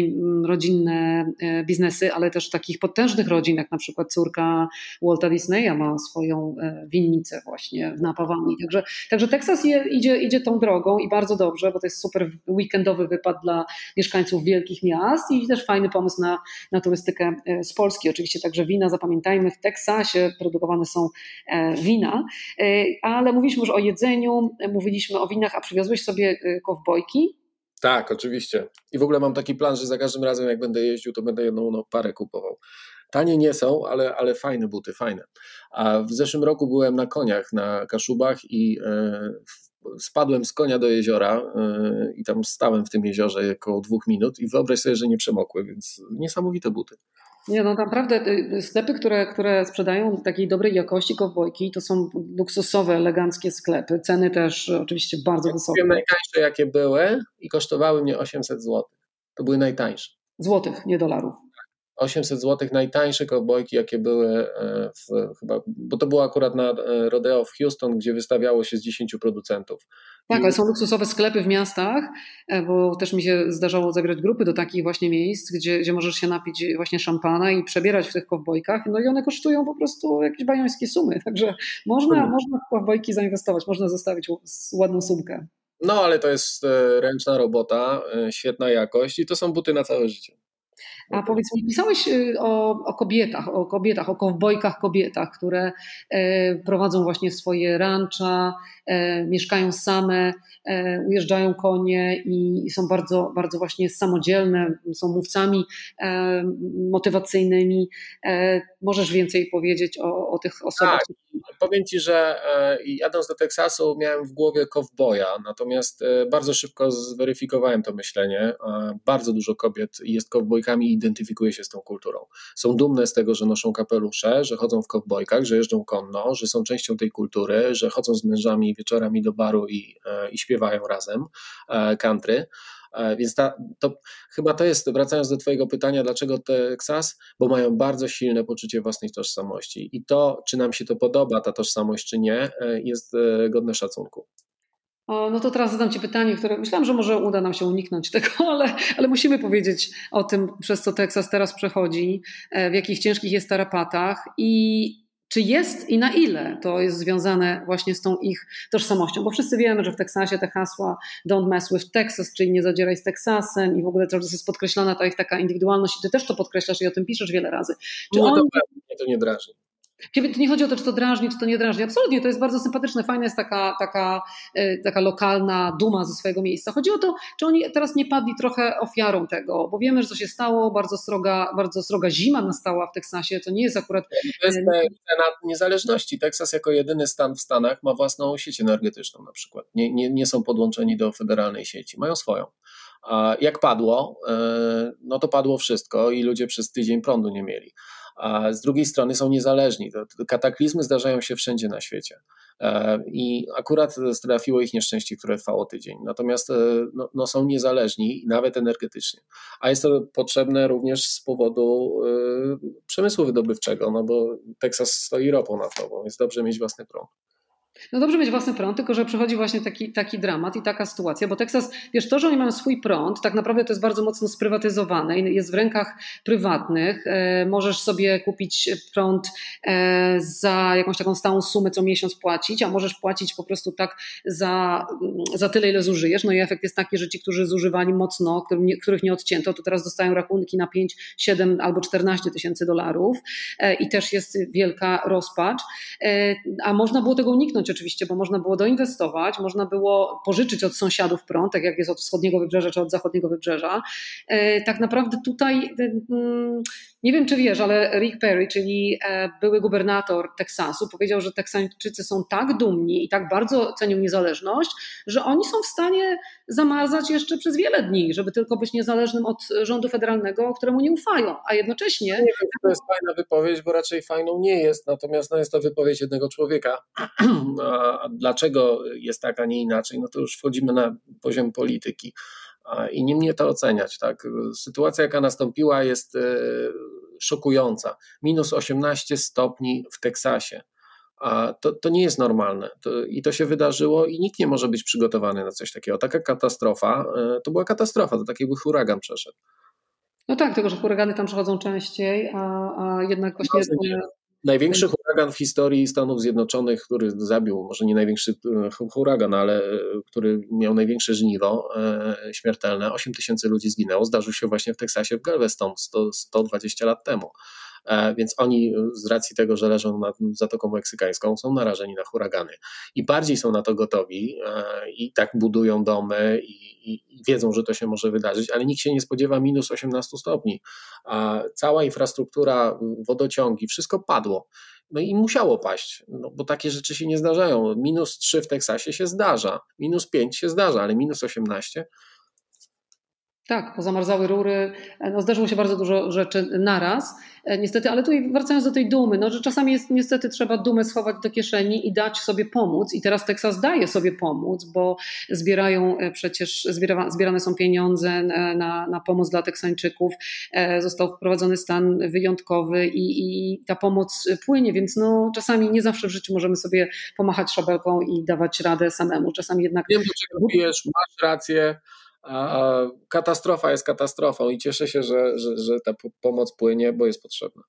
rodzinne e, biznesy, ale też takich potężnych rodzin, jak na przykład córka Walta Disneya ma swoją winnicę właśnie w Napawani. Także, także Teksas je, idzie, idzie tą drogą i bardzo dobrze, bo to jest super weekendowy wypad dla mieszkańców wielkich miast i też fajny pomysł na, na turystykę z Polski. Oczywiście także wina, zapamiętajmy, w Teksasie produkowane są wina wina, e, ale mówiliśmy już o jedzeniu, mówiliśmy o winach, a przywiozłeś sobie e, kowbojki? Tak, oczywiście. I w ogóle mam taki plan, że za każdym razem jak będę jeździł, to będę jedną no, parę kupował. Tanie nie są, ale, ale fajne buty, fajne. A w zeszłym roku byłem na koniach na Kaszubach i e, spadłem z konia do jeziora e, i tam stałem w tym jeziorze około dwóch minut i wyobraź sobie, że nie przemokły, więc niesamowite buty. Nie, no naprawdę y, sklepy, które, które sprzedają takiej dobrej jakości kowbojki, to są luksusowe, eleganckie sklepy. Ceny też oczywiście bardzo wysokie. Wiem najtańsze jakie były i kosztowały mnie 800 zł. To były najtańsze. Złotych, nie dolarów. 800 zł najtańsze kowbojki, jakie były e, w, chyba, bo to było akurat na e, Rodeo w Houston, gdzie wystawiało się z 10 producentów. Tak, ale są luksusowe sklepy w miastach, e, bo też mi się zdarzało zagrać grupy do takich właśnie miejsc, gdzie, gdzie możesz się napić właśnie szampana i przebierać w tych kowbojkach, no i one kosztują po prostu jakieś bajońskie sumy, także można, hmm. można w kowbojki zainwestować, można zostawić ładną sumkę. No, ale to jest ręczna robota, świetna jakość i to są buty na całe życie. A powiedz mi, pisałeś y, o, o, kobietach, o kobietach, o kowbojkach kobietach, które e, prowadzą właśnie swoje rancza, e, mieszkają same, e, ujeżdżają konie i są bardzo, bardzo właśnie samodzielne, są mówcami motywacyjnymi. Możesz więcej powiedzieć o, o tych osobach? Tak, powiem Ci, że jadąc do Teksasu miałem w głowie kowboja, natomiast bardzo szybko zweryfikowałem to myślenie. Bardzo dużo kobiet jest kowbojkami identyfikuje się z tą kulturą. Są dumne z tego, że noszą kapelusze, że chodzą w kowbojkach, że jeżdżą konno, że są częścią tej kultury, że chodzą z mężami wieczorami do baru i, e, i śpiewają razem e, country. E, więc ta, to, chyba to jest, wracając do Twojego pytania, dlaczego Texas? Bo mają bardzo silne poczucie własnej tożsamości. I to, czy nam się to podoba, ta tożsamość, czy nie, jest godne szacunku. No to teraz zadam Ci pytanie, które myślałam, że może uda nam się uniknąć tego, (laughs) ale, ale musimy powiedzieć o tym, przez co Teksas teraz przechodzi, e, w jakich ciężkich jest tarapatach i czy jest i na ile to jest związane właśnie z tą ich tożsamością, bo wszyscy wiemy, że w Teksasie te hasła don't mess with Texas, czyli nie zadzieraj z Teksasem i w ogóle to jest podkreślana ta ich taka indywidualność i ty też to podkreślasz i o tym piszesz wiele razy. Czy no, oni... to, mnie to nie drażni. Ciebie to nie chodzi o to, czy to drażni, czy to nie drażni. Absolutnie, to jest bardzo sympatyczne, fajna jest taka, taka, e, taka lokalna duma ze swojego miejsca. Chodzi o to, czy oni teraz nie padli trochę ofiarą tego, bo wiemy, że co się stało, bardzo sroga, bardzo sroga zima nastała w Teksasie, to nie jest akurat... To jest cena niezależności. Teksas jako jedyny stan w Stanach ma własną sieć energetyczną na przykład. Nie, nie, nie są podłączeni do federalnej sieci, mają swoją. A jak padło, e, no to padło wszystko i ludzie przez tydzień prądu nie mieli a z drugiej strony są niezależni. Kataklizmy zdarzają się wszędzie na świecie. E, I akurat trafiło ich nieszczęście, które trwało tydzień. Natomiast e, no, no są niezależni, nawet energetycznie. A jest to potrzebne również z powodu y, przemysłu wydobywczego, no bo Teksas stoi ropą naftową, jest dobrze mieć własny prąd. No dobrze mieć własny prąd, tylko że przychodzi właśnie taki, taki dramat i taka sytuacja, bo Teksas, wiesz, to, że oni mają swój prąd, tak naprawdę to jest bardzo mocno sprywatyzowane i jest w rękach prywatnych. E, możesz sobie kupić prąd e, za jakąś taką stałą sumę co miesiąc płacić, a możesz płacić po prostu tak za, za tyle, ile zużyjesz. No i efekt jest taki, że ci, którzy zużywali mocno, których nie odcięto, to teraz dostają rachunki na 5, 7 albo 14 tysięcy dolarów e, i też jest wielka rozpacz. A można było tego uniknąć oczywiście, bo można było doinwestować, można było pożyczyć od sąsiadów prąd, tak jak jest od wschodniego wybrzeża czy od zachodniego wybrzeża. E, tak naprawdę tutaj e, mm, nie wiem, czy wiesz, ale Rick Perry, czyli e, były gubernator Teksasu, powiedział, że Teksańczycy są tak dumni i tak bardzo cenią niezależność, że oni są w stanie zamazać jeszcze przez wiele dni, żeby tylko być niezależnym od rządu federalnego, któremu nie ufają, a jednocześnie... Nie wiem, to jest fajna wypowiedź, bo raczej fajną nie jest, natomiast no, jest to wypowiedź jednego człowieka. (clears throat) A dlaczego jest tak, a nie inaczej, no to już wchodzimy na poziom polityki i nie mnie to oceniać. Tak? Sytuacja, jaka nastąpiła, jest e, szokująca. Minus 18 stopni w Teksasie. A to, to nie jest normalne. To, I to się wydarzyło, i nikt nie może być przygotowany na coś takiego. Taka katastrofa e, to była katastrofa, to tak jakby huragan przeszedł. No tak, tylko że huragany tam przechodzą częściej, a, a jednak właśnie. No, Największy huragan w historii Stanów Zjednoczonych, który zabił, może nie największy e, huragan, ale e, który miał największe żniwo śmiertelne, 8 tysięcy ludzi zginęło, zdarzył się właśnie w Teksasie w Galveston 100, 120 lat temu. E, więc oni z racji tego, że leżą nad Zatoką Meksykańską, są narażeni na huragany i bardziej są na to gotowi e, i tak budują domy i, i wiedzą, że to się może wydarzyć, ale nikt się nie spodziewa minus 18 stopni. Cała infrastruktura, wodociągi, wszystko padło. No i musiało paść, no bo takie rzeczy się nie zdarzają. Minus 3 w Teksasie się zdarza, minus 5 się zdarza, ale minus 18 tak, pozamarzały rury. E, no, zdarzyło się bardzo dużo rzeczy naraz, e, niestety, ale tutaj wracając do tej dumy, no, że czasami jest niestety trzeba dumę schować do kieszeni i dać sobie pomóc. I teraz Teksas daje sobie pomóc, bo zbierają e, przecież, zbiera, zbierane są pieniądze na, na pomoc dla Teksańczyków. Został wprowadzony stan wyjątkowy i, i ta pomoc płynie, więc no, czasami nie zawsze w życiu możemy sobie pomachać szabelką i dawać radę samemu. Czasami jednak. Wiem, do czego pijesz, masz rację katastrofa jest katastrofą i cieszę się, że, że, że ta pomoc płynie, bo jest potrzebna.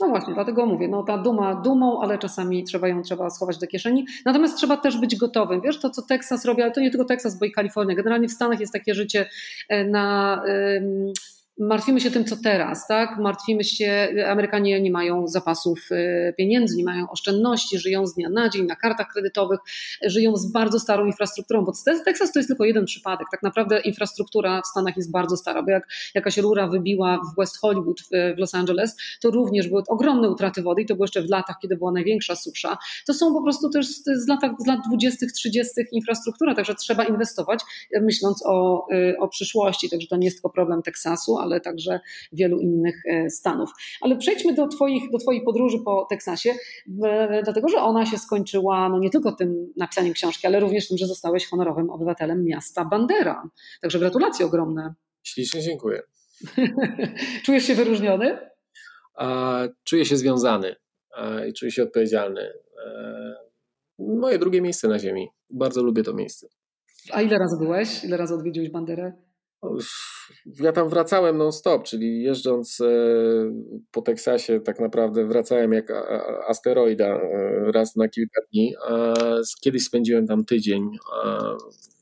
No właśnie, dlatego mówię, no ta duma dumą, ale czasami trzeba ją trzeba schować do kieszeni. Natomiast trzeba też być gotowym. Wiesz, to co Teksas robi, ale to nie tylko Teksas, bo i Kalifornia. Generalnie w Stanach jest takie życie e, na martwimy się tym, co teraz, tak? Martwimy się, Amerykanie nie mają zapasów y, pieniędzy, nie mają oszczędności, żyją z dnia na dzień na kartach kredytowych, żyją z bardzo starą infrastrukturą, bo Teksas to jest tylko jeden przypadek. Tak naprawdę infrastruktura w Stanach jest bardzo stara, bo jak jakaś rura wybiła w West Hollywood w Los Angeles, to również były ogromne utraty wody i to było jeszcze w latach, kiedy była największa susza. To są po prostu też z lat, z lat 20., 30. infrastruktura, także trzeba inwestować, myśląc o, y, o przyszłości. Także to nie jest tylko problem Teksasu, ale ale także wielu innych e, stanów. Ale przejdźmy do, twoich, do Twojej podróży po Teksasie, dlatego że ona się skończyła no nie tylko tym napisaniem książki, ale również tym, że zostałeś honorowym obywatelem miasta Bandera. Także gratulacje ogromne. Ślicznie dziękuję. (laughs) Czujesz się wyróżniony? czuję się związany i czuję się odpowiedzialny. E, moje drugie miejsce na ziemi. Bardzo lubię to miejsce. A ile razy byłeś? Ile razy odwiedziłeś Banderę? Ja tam wracałem non-stop, czyli jeżdżąc e, po Teksasie, tak naprawdę wracałem jak asteroida e, raz na kilka dni. Kiedyś spędziłem tam tydzień,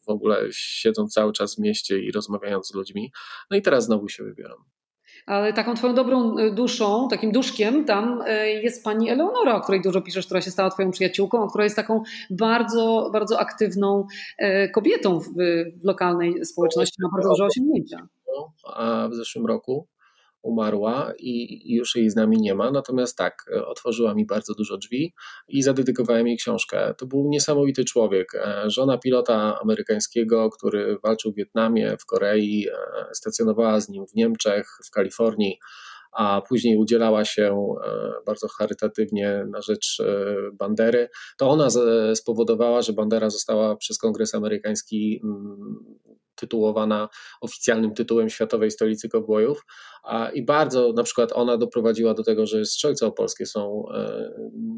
w ogóle siedząc cały czas w mieście i rozmawiając z ludźmi. No i teraz znowu się wybieram ale taką twoją dobrą e, duszą, takim duszkiem tam e, jest pani Eleonora, o której dużo piszesz, która się stała twoją przyjaciółką, która jest taką bardzo, bardzo aktywną e, kobietą w, lokalnej społeczności, ma bardzo dużo osiągnięcia. A w zeszłym roku umarła i już jej z nami nie ma. Natomiast tak, otworzyła mi bardzo dużo drzwi i zadedykowałem jej książkę. To był niesamowity człowiek. E, żona pilota amerykańskiego, który walczył w Wietnamie, w Korei, e, stacjonowała z nim w Niemczech, w Kalifornii a później udzielała się e, bardzo charytatywnie na rzecz Bandery, to ona spowodowała, że Bandera została przez Kongres Amerykański mm, tytułowana oficjalnym tytułem Światowej Stolicy Kowbojów i bardzo na przykład ona doprowadziła do tego, że Strzelce Opolskie są e,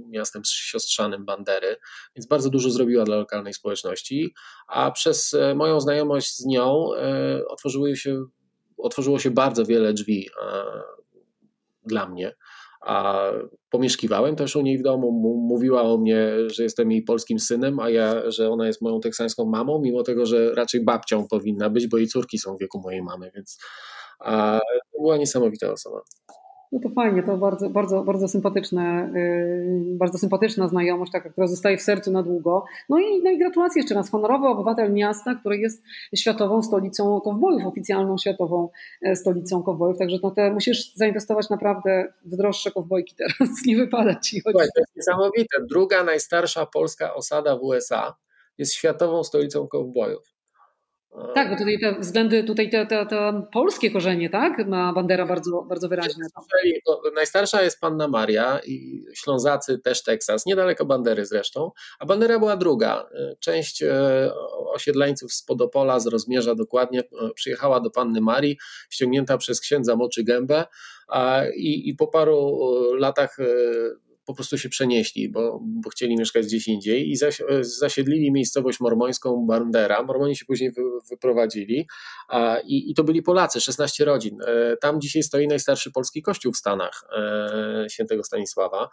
miastem siostrzanym Bandery, więc bardzo dużo zrobiła dla lokalnej społeczności, a przez e, moją znajomość z nią e, otworzyły się, otworzyło się bardzo wiele drzwi dla mnie a pomieszkiwałem też u niej w domu, mówiła o mnie, że jestem jej polskim synem, a ja, że ona jest moją teksańską mamą, mimo tego, że raczej babcią powinna być, bo jej córki są w wieku mojej mamy, więc a, była niesamowita osoba. No to fajnie, to bardzo, bardzo, bardzo sympatyczne, yy, bardzo sympatyczna znajomość, taka, która zostaje w sercu na długo. No i, no i gratulacje jeszcze raz. Honorowy obywatel miasta, który jest światową stolicą kowbojów, oficjalną światową e, stolicą kowbojów. Także no te, musisz zainwestować naprawdę w droższe kowbojki teraz. (laughs) Nie wypada ci chodzić. to jest niesamowite. Druga najstarsza polska osada w USA jest światową stolicą kowbojów. Tak, bo tutaj te względy, tutaj te, te, te polskie korzenie, tak? Ma Bandera bardzo, bardzo wyraźne. Najstarsza jest Panna Maria i Ślązacy też Teksas, niedaleko Bandery zresztą, a Bandera była druga. Część e, osiedleńców z Podopola, z Rozmierza dokładnie, e, przyjechała do Panny Marii, ściągnięta przez księdza Moczy Gębę i, i po paru latach e, po prostu się przenieśli, bo, bo chcieli mieszkać gdzieś indziej i zaś, e, zasiedlili miejscowość mormońską Bandera. Mormoni się później wy, wyprowadzili a, i, i, to byli Polacy, 16 rodzin. E, tam dzisiaj stoi najstarszy polski kościół w Stanach, e, świętego Stanisława.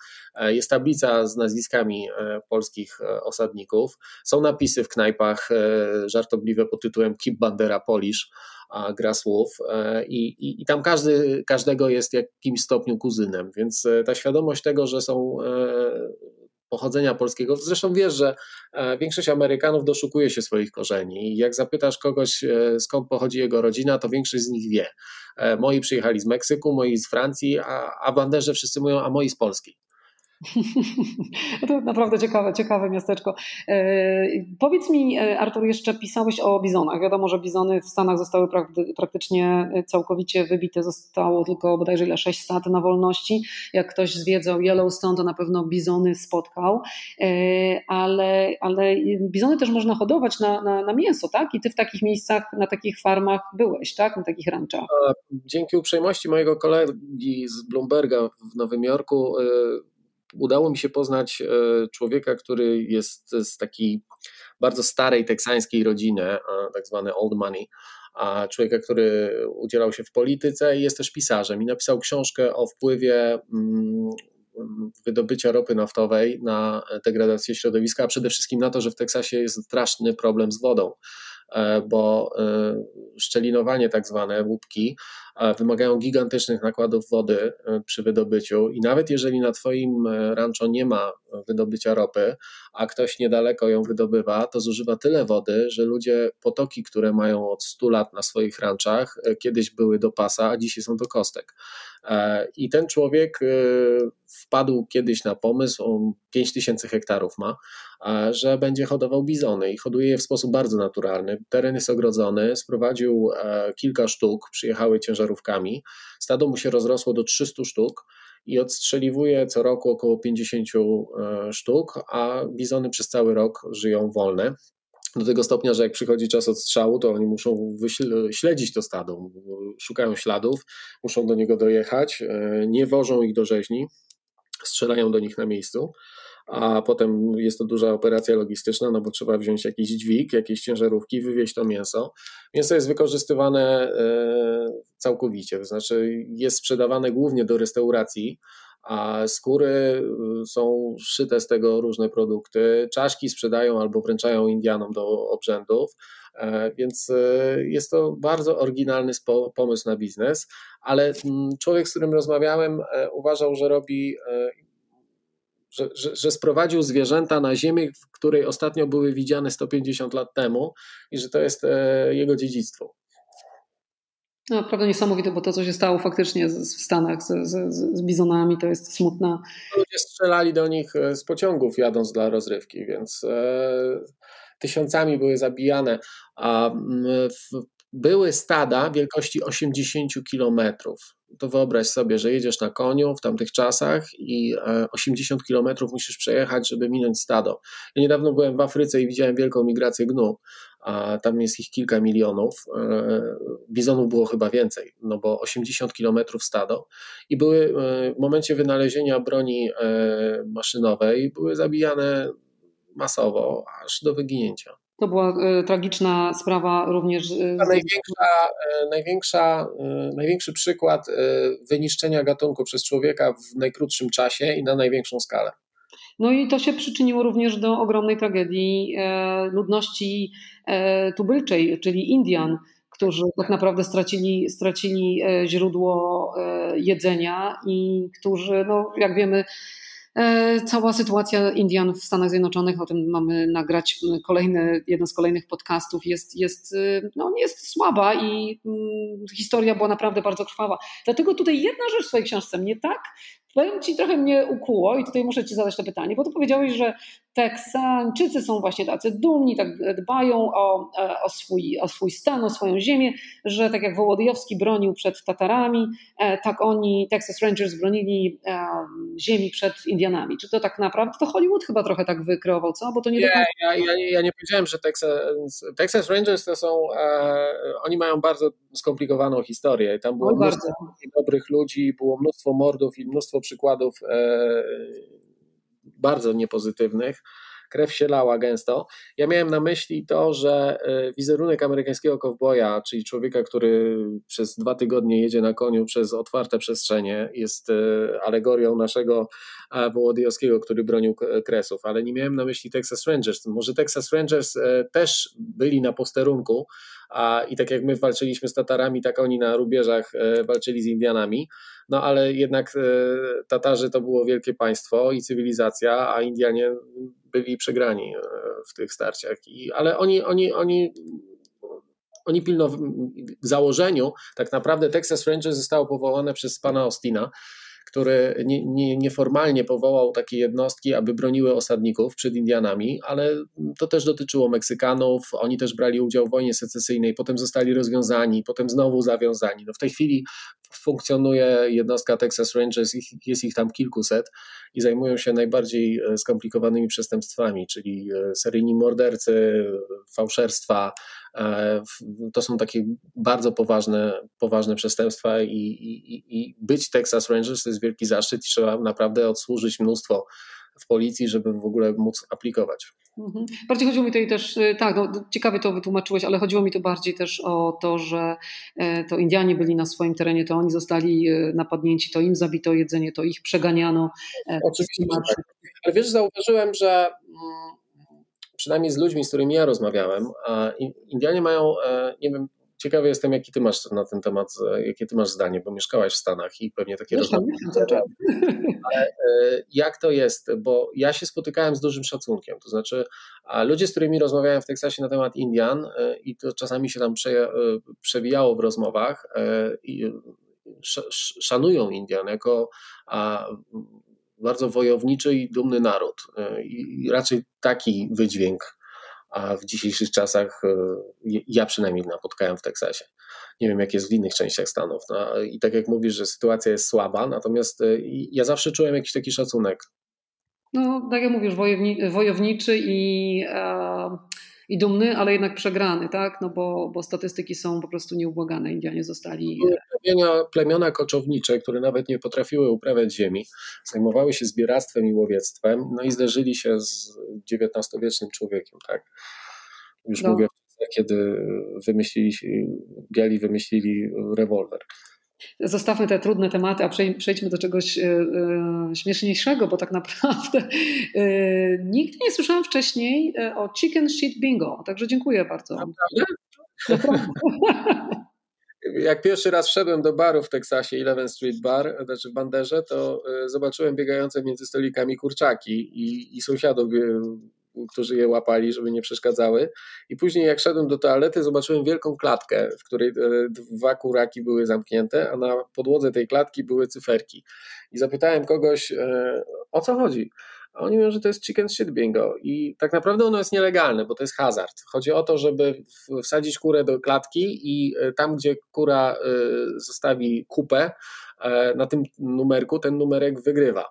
Jest tablica z nazwiskami polskich osadników. Są napisy w knajpach żartobliwe pod tytułem Keep Bandera Polish gra słów e, i, i, i tam każdy, każdego jest w jakimś stopniu kuzynem, więc e, ta świadomość tego, że są e, pochodzenia polskiego. Zresztą wiesz, że większość Amerykanów doszukuje się swoich korzeni. I jak zapytasz kogoś, skąd pochodzi jego rodzina, to większość z nich wie. Moi przyjechali z Meksyku, moi z Francji, a, a banderze wszyscy mówią, a moi z Polski. (laughs) to naprawdę ciekawe, ciekawe miasteczko. E, powiedz mi, e, Artur, jeszcze pisałeś o bizonach. Wiadomo, że bizony w Stanach zostały praktycznie całkowicie wybite. Zostało tylko bodajże ile 6 stad na wolności. Jak ktoś zwiedzał Yellowstone, to na pewno bizony spotkał. E, ale, ale bizony też można hodować na, na, na mięso, tak? I ty w takich miejscach, na takich farmach byłeś, tak? Na takich ranczach. Dzięki uprzejmości mojego kolegi z Bloomberga w Nowym Jorku udało mi się poznać e, człowieka, który jest z takiej bardzo starej teksańskiej rodziny, tak zwany old money, a człowieka, który udzielał się w polityce i jest też pisarzem i napisał książkę o wpływie mm, wydobycia ropy naftowej na degradację środowiska, a przede wszystkim na to, że w Teksasie jest straszny problem z wodą. E, bo e, szczelinowanie tak zwane, łupki, wymagają gigantycznych nakładów wody przy wydobyciu i nawet jeżeli na Twoim rancho nie ma wydobycia ropy, a ktoś niedaleko ją wydobywa, to zużywa tyle wody, że ludzie potoki, które mają od 100 lat na swoich ranczach, kiedyś były do pasa, a dzisiaj są do kostek. I ten człowiek wpadł kiedyś na pomysł, on 5000 hektarów ma, że będzie hodował bizony i hoduje je w sposób bardzo naturalny. Teren jest ogrodzony, sprowadził e, kilka sztuk, przyjechały ciężarówkami. Stado mu się rozrosło do 300 sztuk i odstrzeliwuje co roku około 50 e, sztuk, a bizony przez cały rok żyją wolne. Do tego stopnia, że jak przychodzi czas odstrzału, to oni muszą śledzić to stado, szukają śladów, muszą do niego dojechać, e, nie wożą ich do rzeźni, strzelają do nich na miejscu a potem jest to duża operacja logistyczna, no bo trzeba wziąć jakiś dźwig, jakieś ciężarówki, wywieźć to mięso. Mięso jest wykorzystywane e, całkowicie, to znaczy jest sprzedawane głównie do restauracji, a skóry y, są szyte z tego różne produkty. Czaszki sprzedają albo wręczają Indianom do obrzędów, e, więc e, jest to bardzo oryginalny pomysł na biznes, ale mm, człowiek, z którym rozmawiałem, e, uważał, że robi że, że, że, sprowadził zwierzęta na ziemię, w której ostatnio były widziane 150 lat temu i że to jest jego dziedzictwo. No, prawda niesamowite, bo to, co się stało faktycznie w Stanach z, z, z bizonami, to jest smutna. Ludzie strzelali do nich e, z pociągów jadąc dla rozrywki, więc e, tysiącami były zabijane. A w, były stada wielkości 80 kilometrów. To wyobraź sobie, że jedziesz na koniu w tamtych czasach i 80 e, kilometrów musisz przejechać, żeby minąć stado. Ja niedawno byłem w Afryce i widziałem wielką migrację gnu a tam jest ich kilka milionów. E, bizonów było chyba więcej, no bo 80 kilometrów stado i były e, w momencie wynalezienia broni maszynowej były zabijane masowo, aż do wyginięcia. To była tragiczna sprawa również. największa, największa, największy przykład wyniszczenia gatunku przez człowieka w najkrótszym czasie i na największą skalę. No i to się przyczyniło również do ogromnej tragedii e, ludności e, tubylczej, czyli Indian, którzy tak naprawdę stracili, stracili e, źródło jedzenia i którzy, no, jak wiemy, Cała sytuacja Indian w Stanach Zjednoczonych, o tym mamy nagrać kolejny, jeden z kolejnych podcastów, jest, jest, no, jest słaba i mm, historia była naprawdę bardzo krwawa. Dlatego tutaj jedna rzecz w swojej książce mnie tak powiem Ci, trochę mnie ukuło i tutaj muszę Ci zadać to pytanie, bo tu powiedziałeś, że Teksańczycy są właśnie tacy dumni, tak dbają o, e, o, swój, o swój stan, o swoją ziemię, że tak jak Wołodyjowski bronił przed Tatarami, e, tak oni, Texas Rangers, bronili e, ziemi przed Indianami. Czy to tak naprawdę, to Hollywood chyba trochę tak wykreował, co? Bo to nie, nie końca... ja, ja, ja, nie powiedziałem, że Texas, Texas Rangers to są, e, oni mają bardzo skomplikowaną historię. Tam było mnóstwo dobrych ludzi, było mnóstwo mordów i mnóstwo przykładów e, bardzo niepozytywnych. Krew się lała gęsto. Ja miałem na myśli to, że e, wizerunek amerykańskiego kowboja, czyli człowieka, który przez dwa tygodnie jedzie na koniu przez otwarte przestrzenie, jest e, alegorią naszego Wołodyjowskiego, który bronił kresów, ale nie miałem na myśli Texas Rangers. Może Texas Rangers też byli na posterunku, a, i tak jak my walczyliśmy z Tatarami, tak oni na rubieżach e, walczyli z Indianami. No ale jednak e, Tatarzy to było wielkie państwo i cywilizacja, a Indianie byli przegrani e, w tych starciach. I, ale oni, oni, oni oni pilno w założeniu, tak naprawdę Texas Rangers zostało powołane przez pana Austina, który nie, nie, nieformalnie powołał takie jednostki, aby broniły osadników przed Indianami, ale to też dotyczyło Meksykanów, oni też brali udział w wojnie secesyjnej, potem zostali rozwiązani, potem znowu zawiązani. No w tej chwili funkcjonuje jednostka Texas Rangers, jest ich tam kilkuset i zajmują się najbardziej e, skomplikowanymi przestępstwami, czyli e, seryjni mordercy, fałszerstwa. E, to są takie bardzo poważne, poważne przestępstwa i, i, i być Texas Rangers to jest wielki zaszczyt i trzeba naprawdę odsłużyć mnóstwo w policji, żeby w ogóle móc aplikować. Mhm. Bardziej chodziło mi tutaj też, y, tak, no, ciekawie to wytłumaczyłeś, ale chodziło mi to bardziej też o to, że e, to Indianie byli na swoim terenie, to oni zostali y, napadnięci, to im zabito jedzenie, to ich przeganiano. E, Oczywiście, tak. Ale wiesz, zauważyłem, że mm, przynajmniej z ludźmi, z którymi ja rozmawiałem, Indianie mają, e, nie wiem, Ciekawy jestem, jaki ty masz na ten temat, jakie ty masz zdanie, bo mieszkałaś w Stanach i pewnie takie rozmowy. Ale e, jak to jest? Bo ja się spotykałem z dużym szacunkiem. To znaczy, a ludzie, z którymi rozmawiałem w Teksasie na temat Indian, e, i to czasami się tam prze, e, przewijało w rozmowach, i szanują Indian jako bardzo wojowniczy i dumny naród. I raczej taki wydźwięk a w dzisiejszych czasach e, ja przynajmniej napotkałem w Teksasie. Nie wiem, jak jest w innych częściach Stanów. No, I tak jak mówisz, że sytuacja jest słaba, natomiast e, ja zawsze czułem jakiś taki szacunek. No, tak jak mówisz, wojowni, wojowniczy i e, I dumny, ale jednak przegrany, tak? No bo, bo statystyki są po prostu nieubłagane. Indianie zostali. Plemiona, plemiona koczownicze, które nawet nie potrafiły uprawiać ziemi, zajmowały się zbieractwem i łowiectwem, no i zderzyli się z XIX-wiecznym człowiekiem, tak? Już no. mówię, kiedy wymyślili, biali wymyślili rewolwer. Zostawmy te trudne tematy, a przejdźmy do czegoś e, e, śmieszniejszego, bo tak naprawdę e, nigdy nie słyszałam wcześniej o chicken shit bingo, także dziękuję bardzo. Naprawdę? Jak pierwszy raz wszedłem do baru w Teksasie, Eleven Street Bar, znaczy w Banderze, to zobaczyłem biegające między stolikami kurczaki i, i sąsiadów którzy je łapali, żeby nie przeszkadzały. I później, jak szedłem do toalety, zobaczyłem wielką klatkę, w której e, dwa kuraki były zamknięte, a na podłodze tej klatki były cyferki. I zapytałem kogoś, e, o co chodzi. A oni mówią, że to jest chicken shit bingo i tak naprawdę ono jest nielegalne, bo to jest hazard. Chodzi o to, żeby wsadzić kurę do klatki i e, tam, gdzie kura zostawi kupę na tym numerku, ten numerek wygrywa.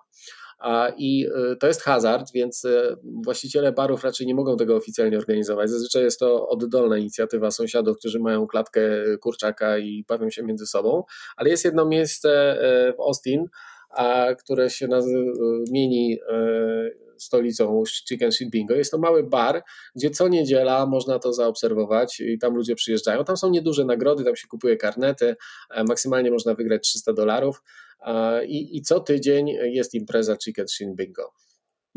I y, to jest hazard, więc y, właściciele barów raczej nie mogą tego oficjalnie organizować. Zazwyczaj jest to oddolna inicjatywa sąsiadów, którzy mają klatkę kurczaka i bawią się między sobą, ale jest jedno miejsce w Austin, które się nazywa, mieni stolicą Chicken Shit Bingo. Jest to mały bar, gdzie co niedziela można to zaobserwować i tam ludzie przyjeżdżają. Tam są nieduże nagrody, tam się kupuje karnety, maksymalnie można wygrać 300 dolarów i, i co tydzień jest impreza Chicken Shit Bingo.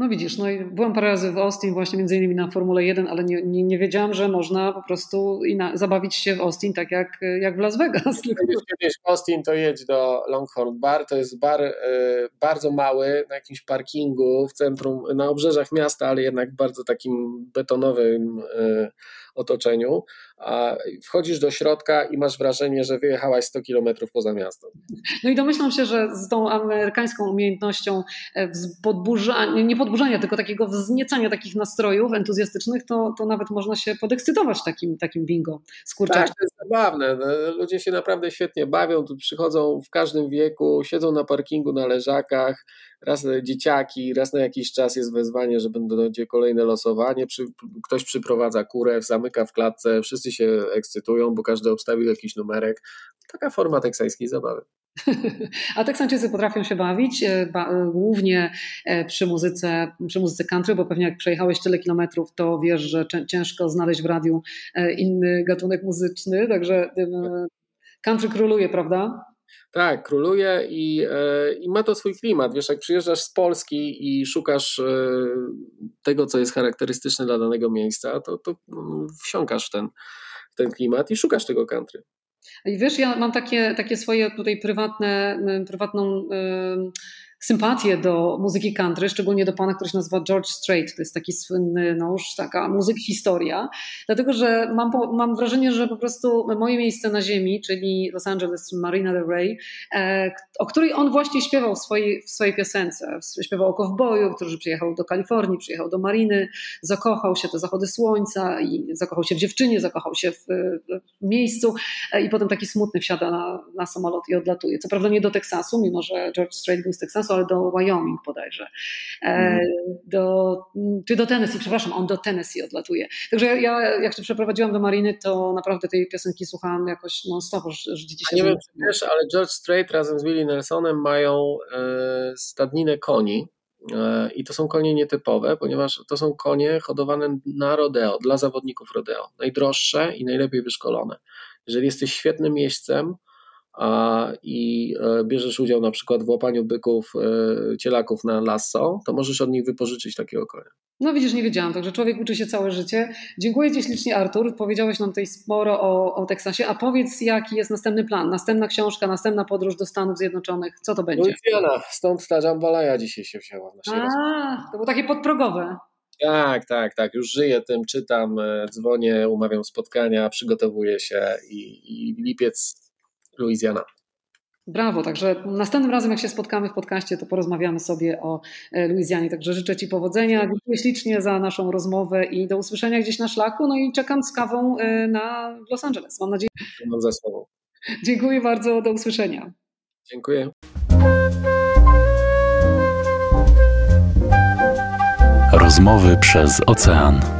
No widzisz, no i byłam parę razy w Austin właśnie między innymi na Formule 1, ale nie, nie, nie wiedziałam, że można po prostu na, zabawić się w Austin tak jak, jak w Las Vegas. Jak kiedyś w Austin, to jedź do Longhorn Bar, to jest bar y, bardzo mały, na jakimś parkingu w centrum, na obrzeżach miasta, ale jednak bardzo takim betonowym y, otoczeniu, a wchodzisz do środka i masz wrażenie, że wyjechałaś 100 kilometrów poza miasto. No i domyślam się, że z tą amerykańską umiejętnością e, podburzania, nie podburzania, tylko takiego wzniecania takich nastrojów entuzjastycznych, to, to nawet można się podekscytować takim, takim bingo z kurczakiem. Tak, to jest zabawne. No, ludzie się naprawdę świetnie bawią, tu przychodzą w każdym wieku, siedzą na parkingu na leżakach, raz dzieciaki, raz na jakiś czas jest wezwanie, że będzie kolejne losowanie, przy, ktoś przyprowadza kurę, zamyka w klatce, wszyscy się ekscytują, bo każdy obstawił jakiś numerek. Taka forma teksańskiej zabawy. (laughs) A Teksańczycy potrafią się bawić, e, ba, e, głównie e, przy muzyce, przy muzyce country, bo pewnie jak przejechałeś tyle kilometrów, to wiesz, że ciężko znaleźć w radiu inny gatunek muzyczny, także country króluje, prawda? Tak, króluje i, e, i ma to swój klimat. Wiesz, jak przyjeżdżasz z Polski i szukasz e, tego, co jest charakterystyczne dla danego miejsca, to, to mm, wsiąkasz w ten, w ten klimat i szukasz tego country. I wiesz, ja mam takie, takie swoje tutaj prywatne, prywatną sympatię do muzyki country, szczególnie do pana, który się nazywa George Strait. To jest taki słynny, no już taka muzyk historia, dlatego że mam, mam wrażenie, że po prostu moje miejsce na ziemi, czyli Los Angeles, Marina del Rey, e, o której on właśnie śpiewał w swojej, w swojej piosence. Śpiewał o kowboju, który przyjechał do Kalifornii, przyjechał do Mariny, zakochał się, te zachody słońca i zakochał się w dziewczynie, zakochał się w, w miejscu e, i potem taki smutny wsiada na, na samolot i odlatuje. Co prawda nie do Teksasu, mimo że George Strait był z Teksasu, ale do Wyoming bodajże. Mm. Do, czy do Tennessee, przepraszam, on do Tennessee odlatuje. Także ja, jak się przeprowadziłam do Mariny, to naprawdę tej piosenki słuchałam jakoś non-stop, że dzisiaj. Nie wiem, czy wiesz, ale George Strait razem z Willie Nelsonem mają e, stadninę koni. E, I to są konie nietypowe, ponieważ to są konie hodowane na rodeo, dla zawodników rodeo. Najdroższe i najlepiej wyszkolone. Jeżeli jesteś świetnym miejscem, a, i e, bierzesz udział na przykład w łapaniu byków, e, cielaków na lasso, to możesz od nich wypożyczyć takiego konia. No widzisz, nie wiedziałam, także człowiek uczy się całe życie. Dziękuję Ci ślicznie Artur, powiedziałeś nam tutaj sporo o, o Teksasie, a powiedz jaki jest następny plan, następna książka, następna podróż do Stanów Zjednoczonych, co to będzie? Louisiana, stąd ta jambalaya dzisiaj się wzięła w naszej A, to było takie podprogowe. Tak, tak, tak. Już żyję tym, czytam, e, dzwonię, umawiam spotkania, przygotowuję się i, i lipiec Louisiana. Brawo, także następnym razem, jak się spotkamy w podcaście, to porozmawiamy sobie o e, Luizjanie. Także życzę Ci powodzenia, dziękuję ślicznie za naszą rozmowę i do usłyszenia gdzieś na szlaku. No i czekam z kawą e, na Los Angeles. Mam nadzieję. Mam za sobą. Dziękuję bardzo, do usłyszenia. Dziękuję. Rozmowy przez ocean.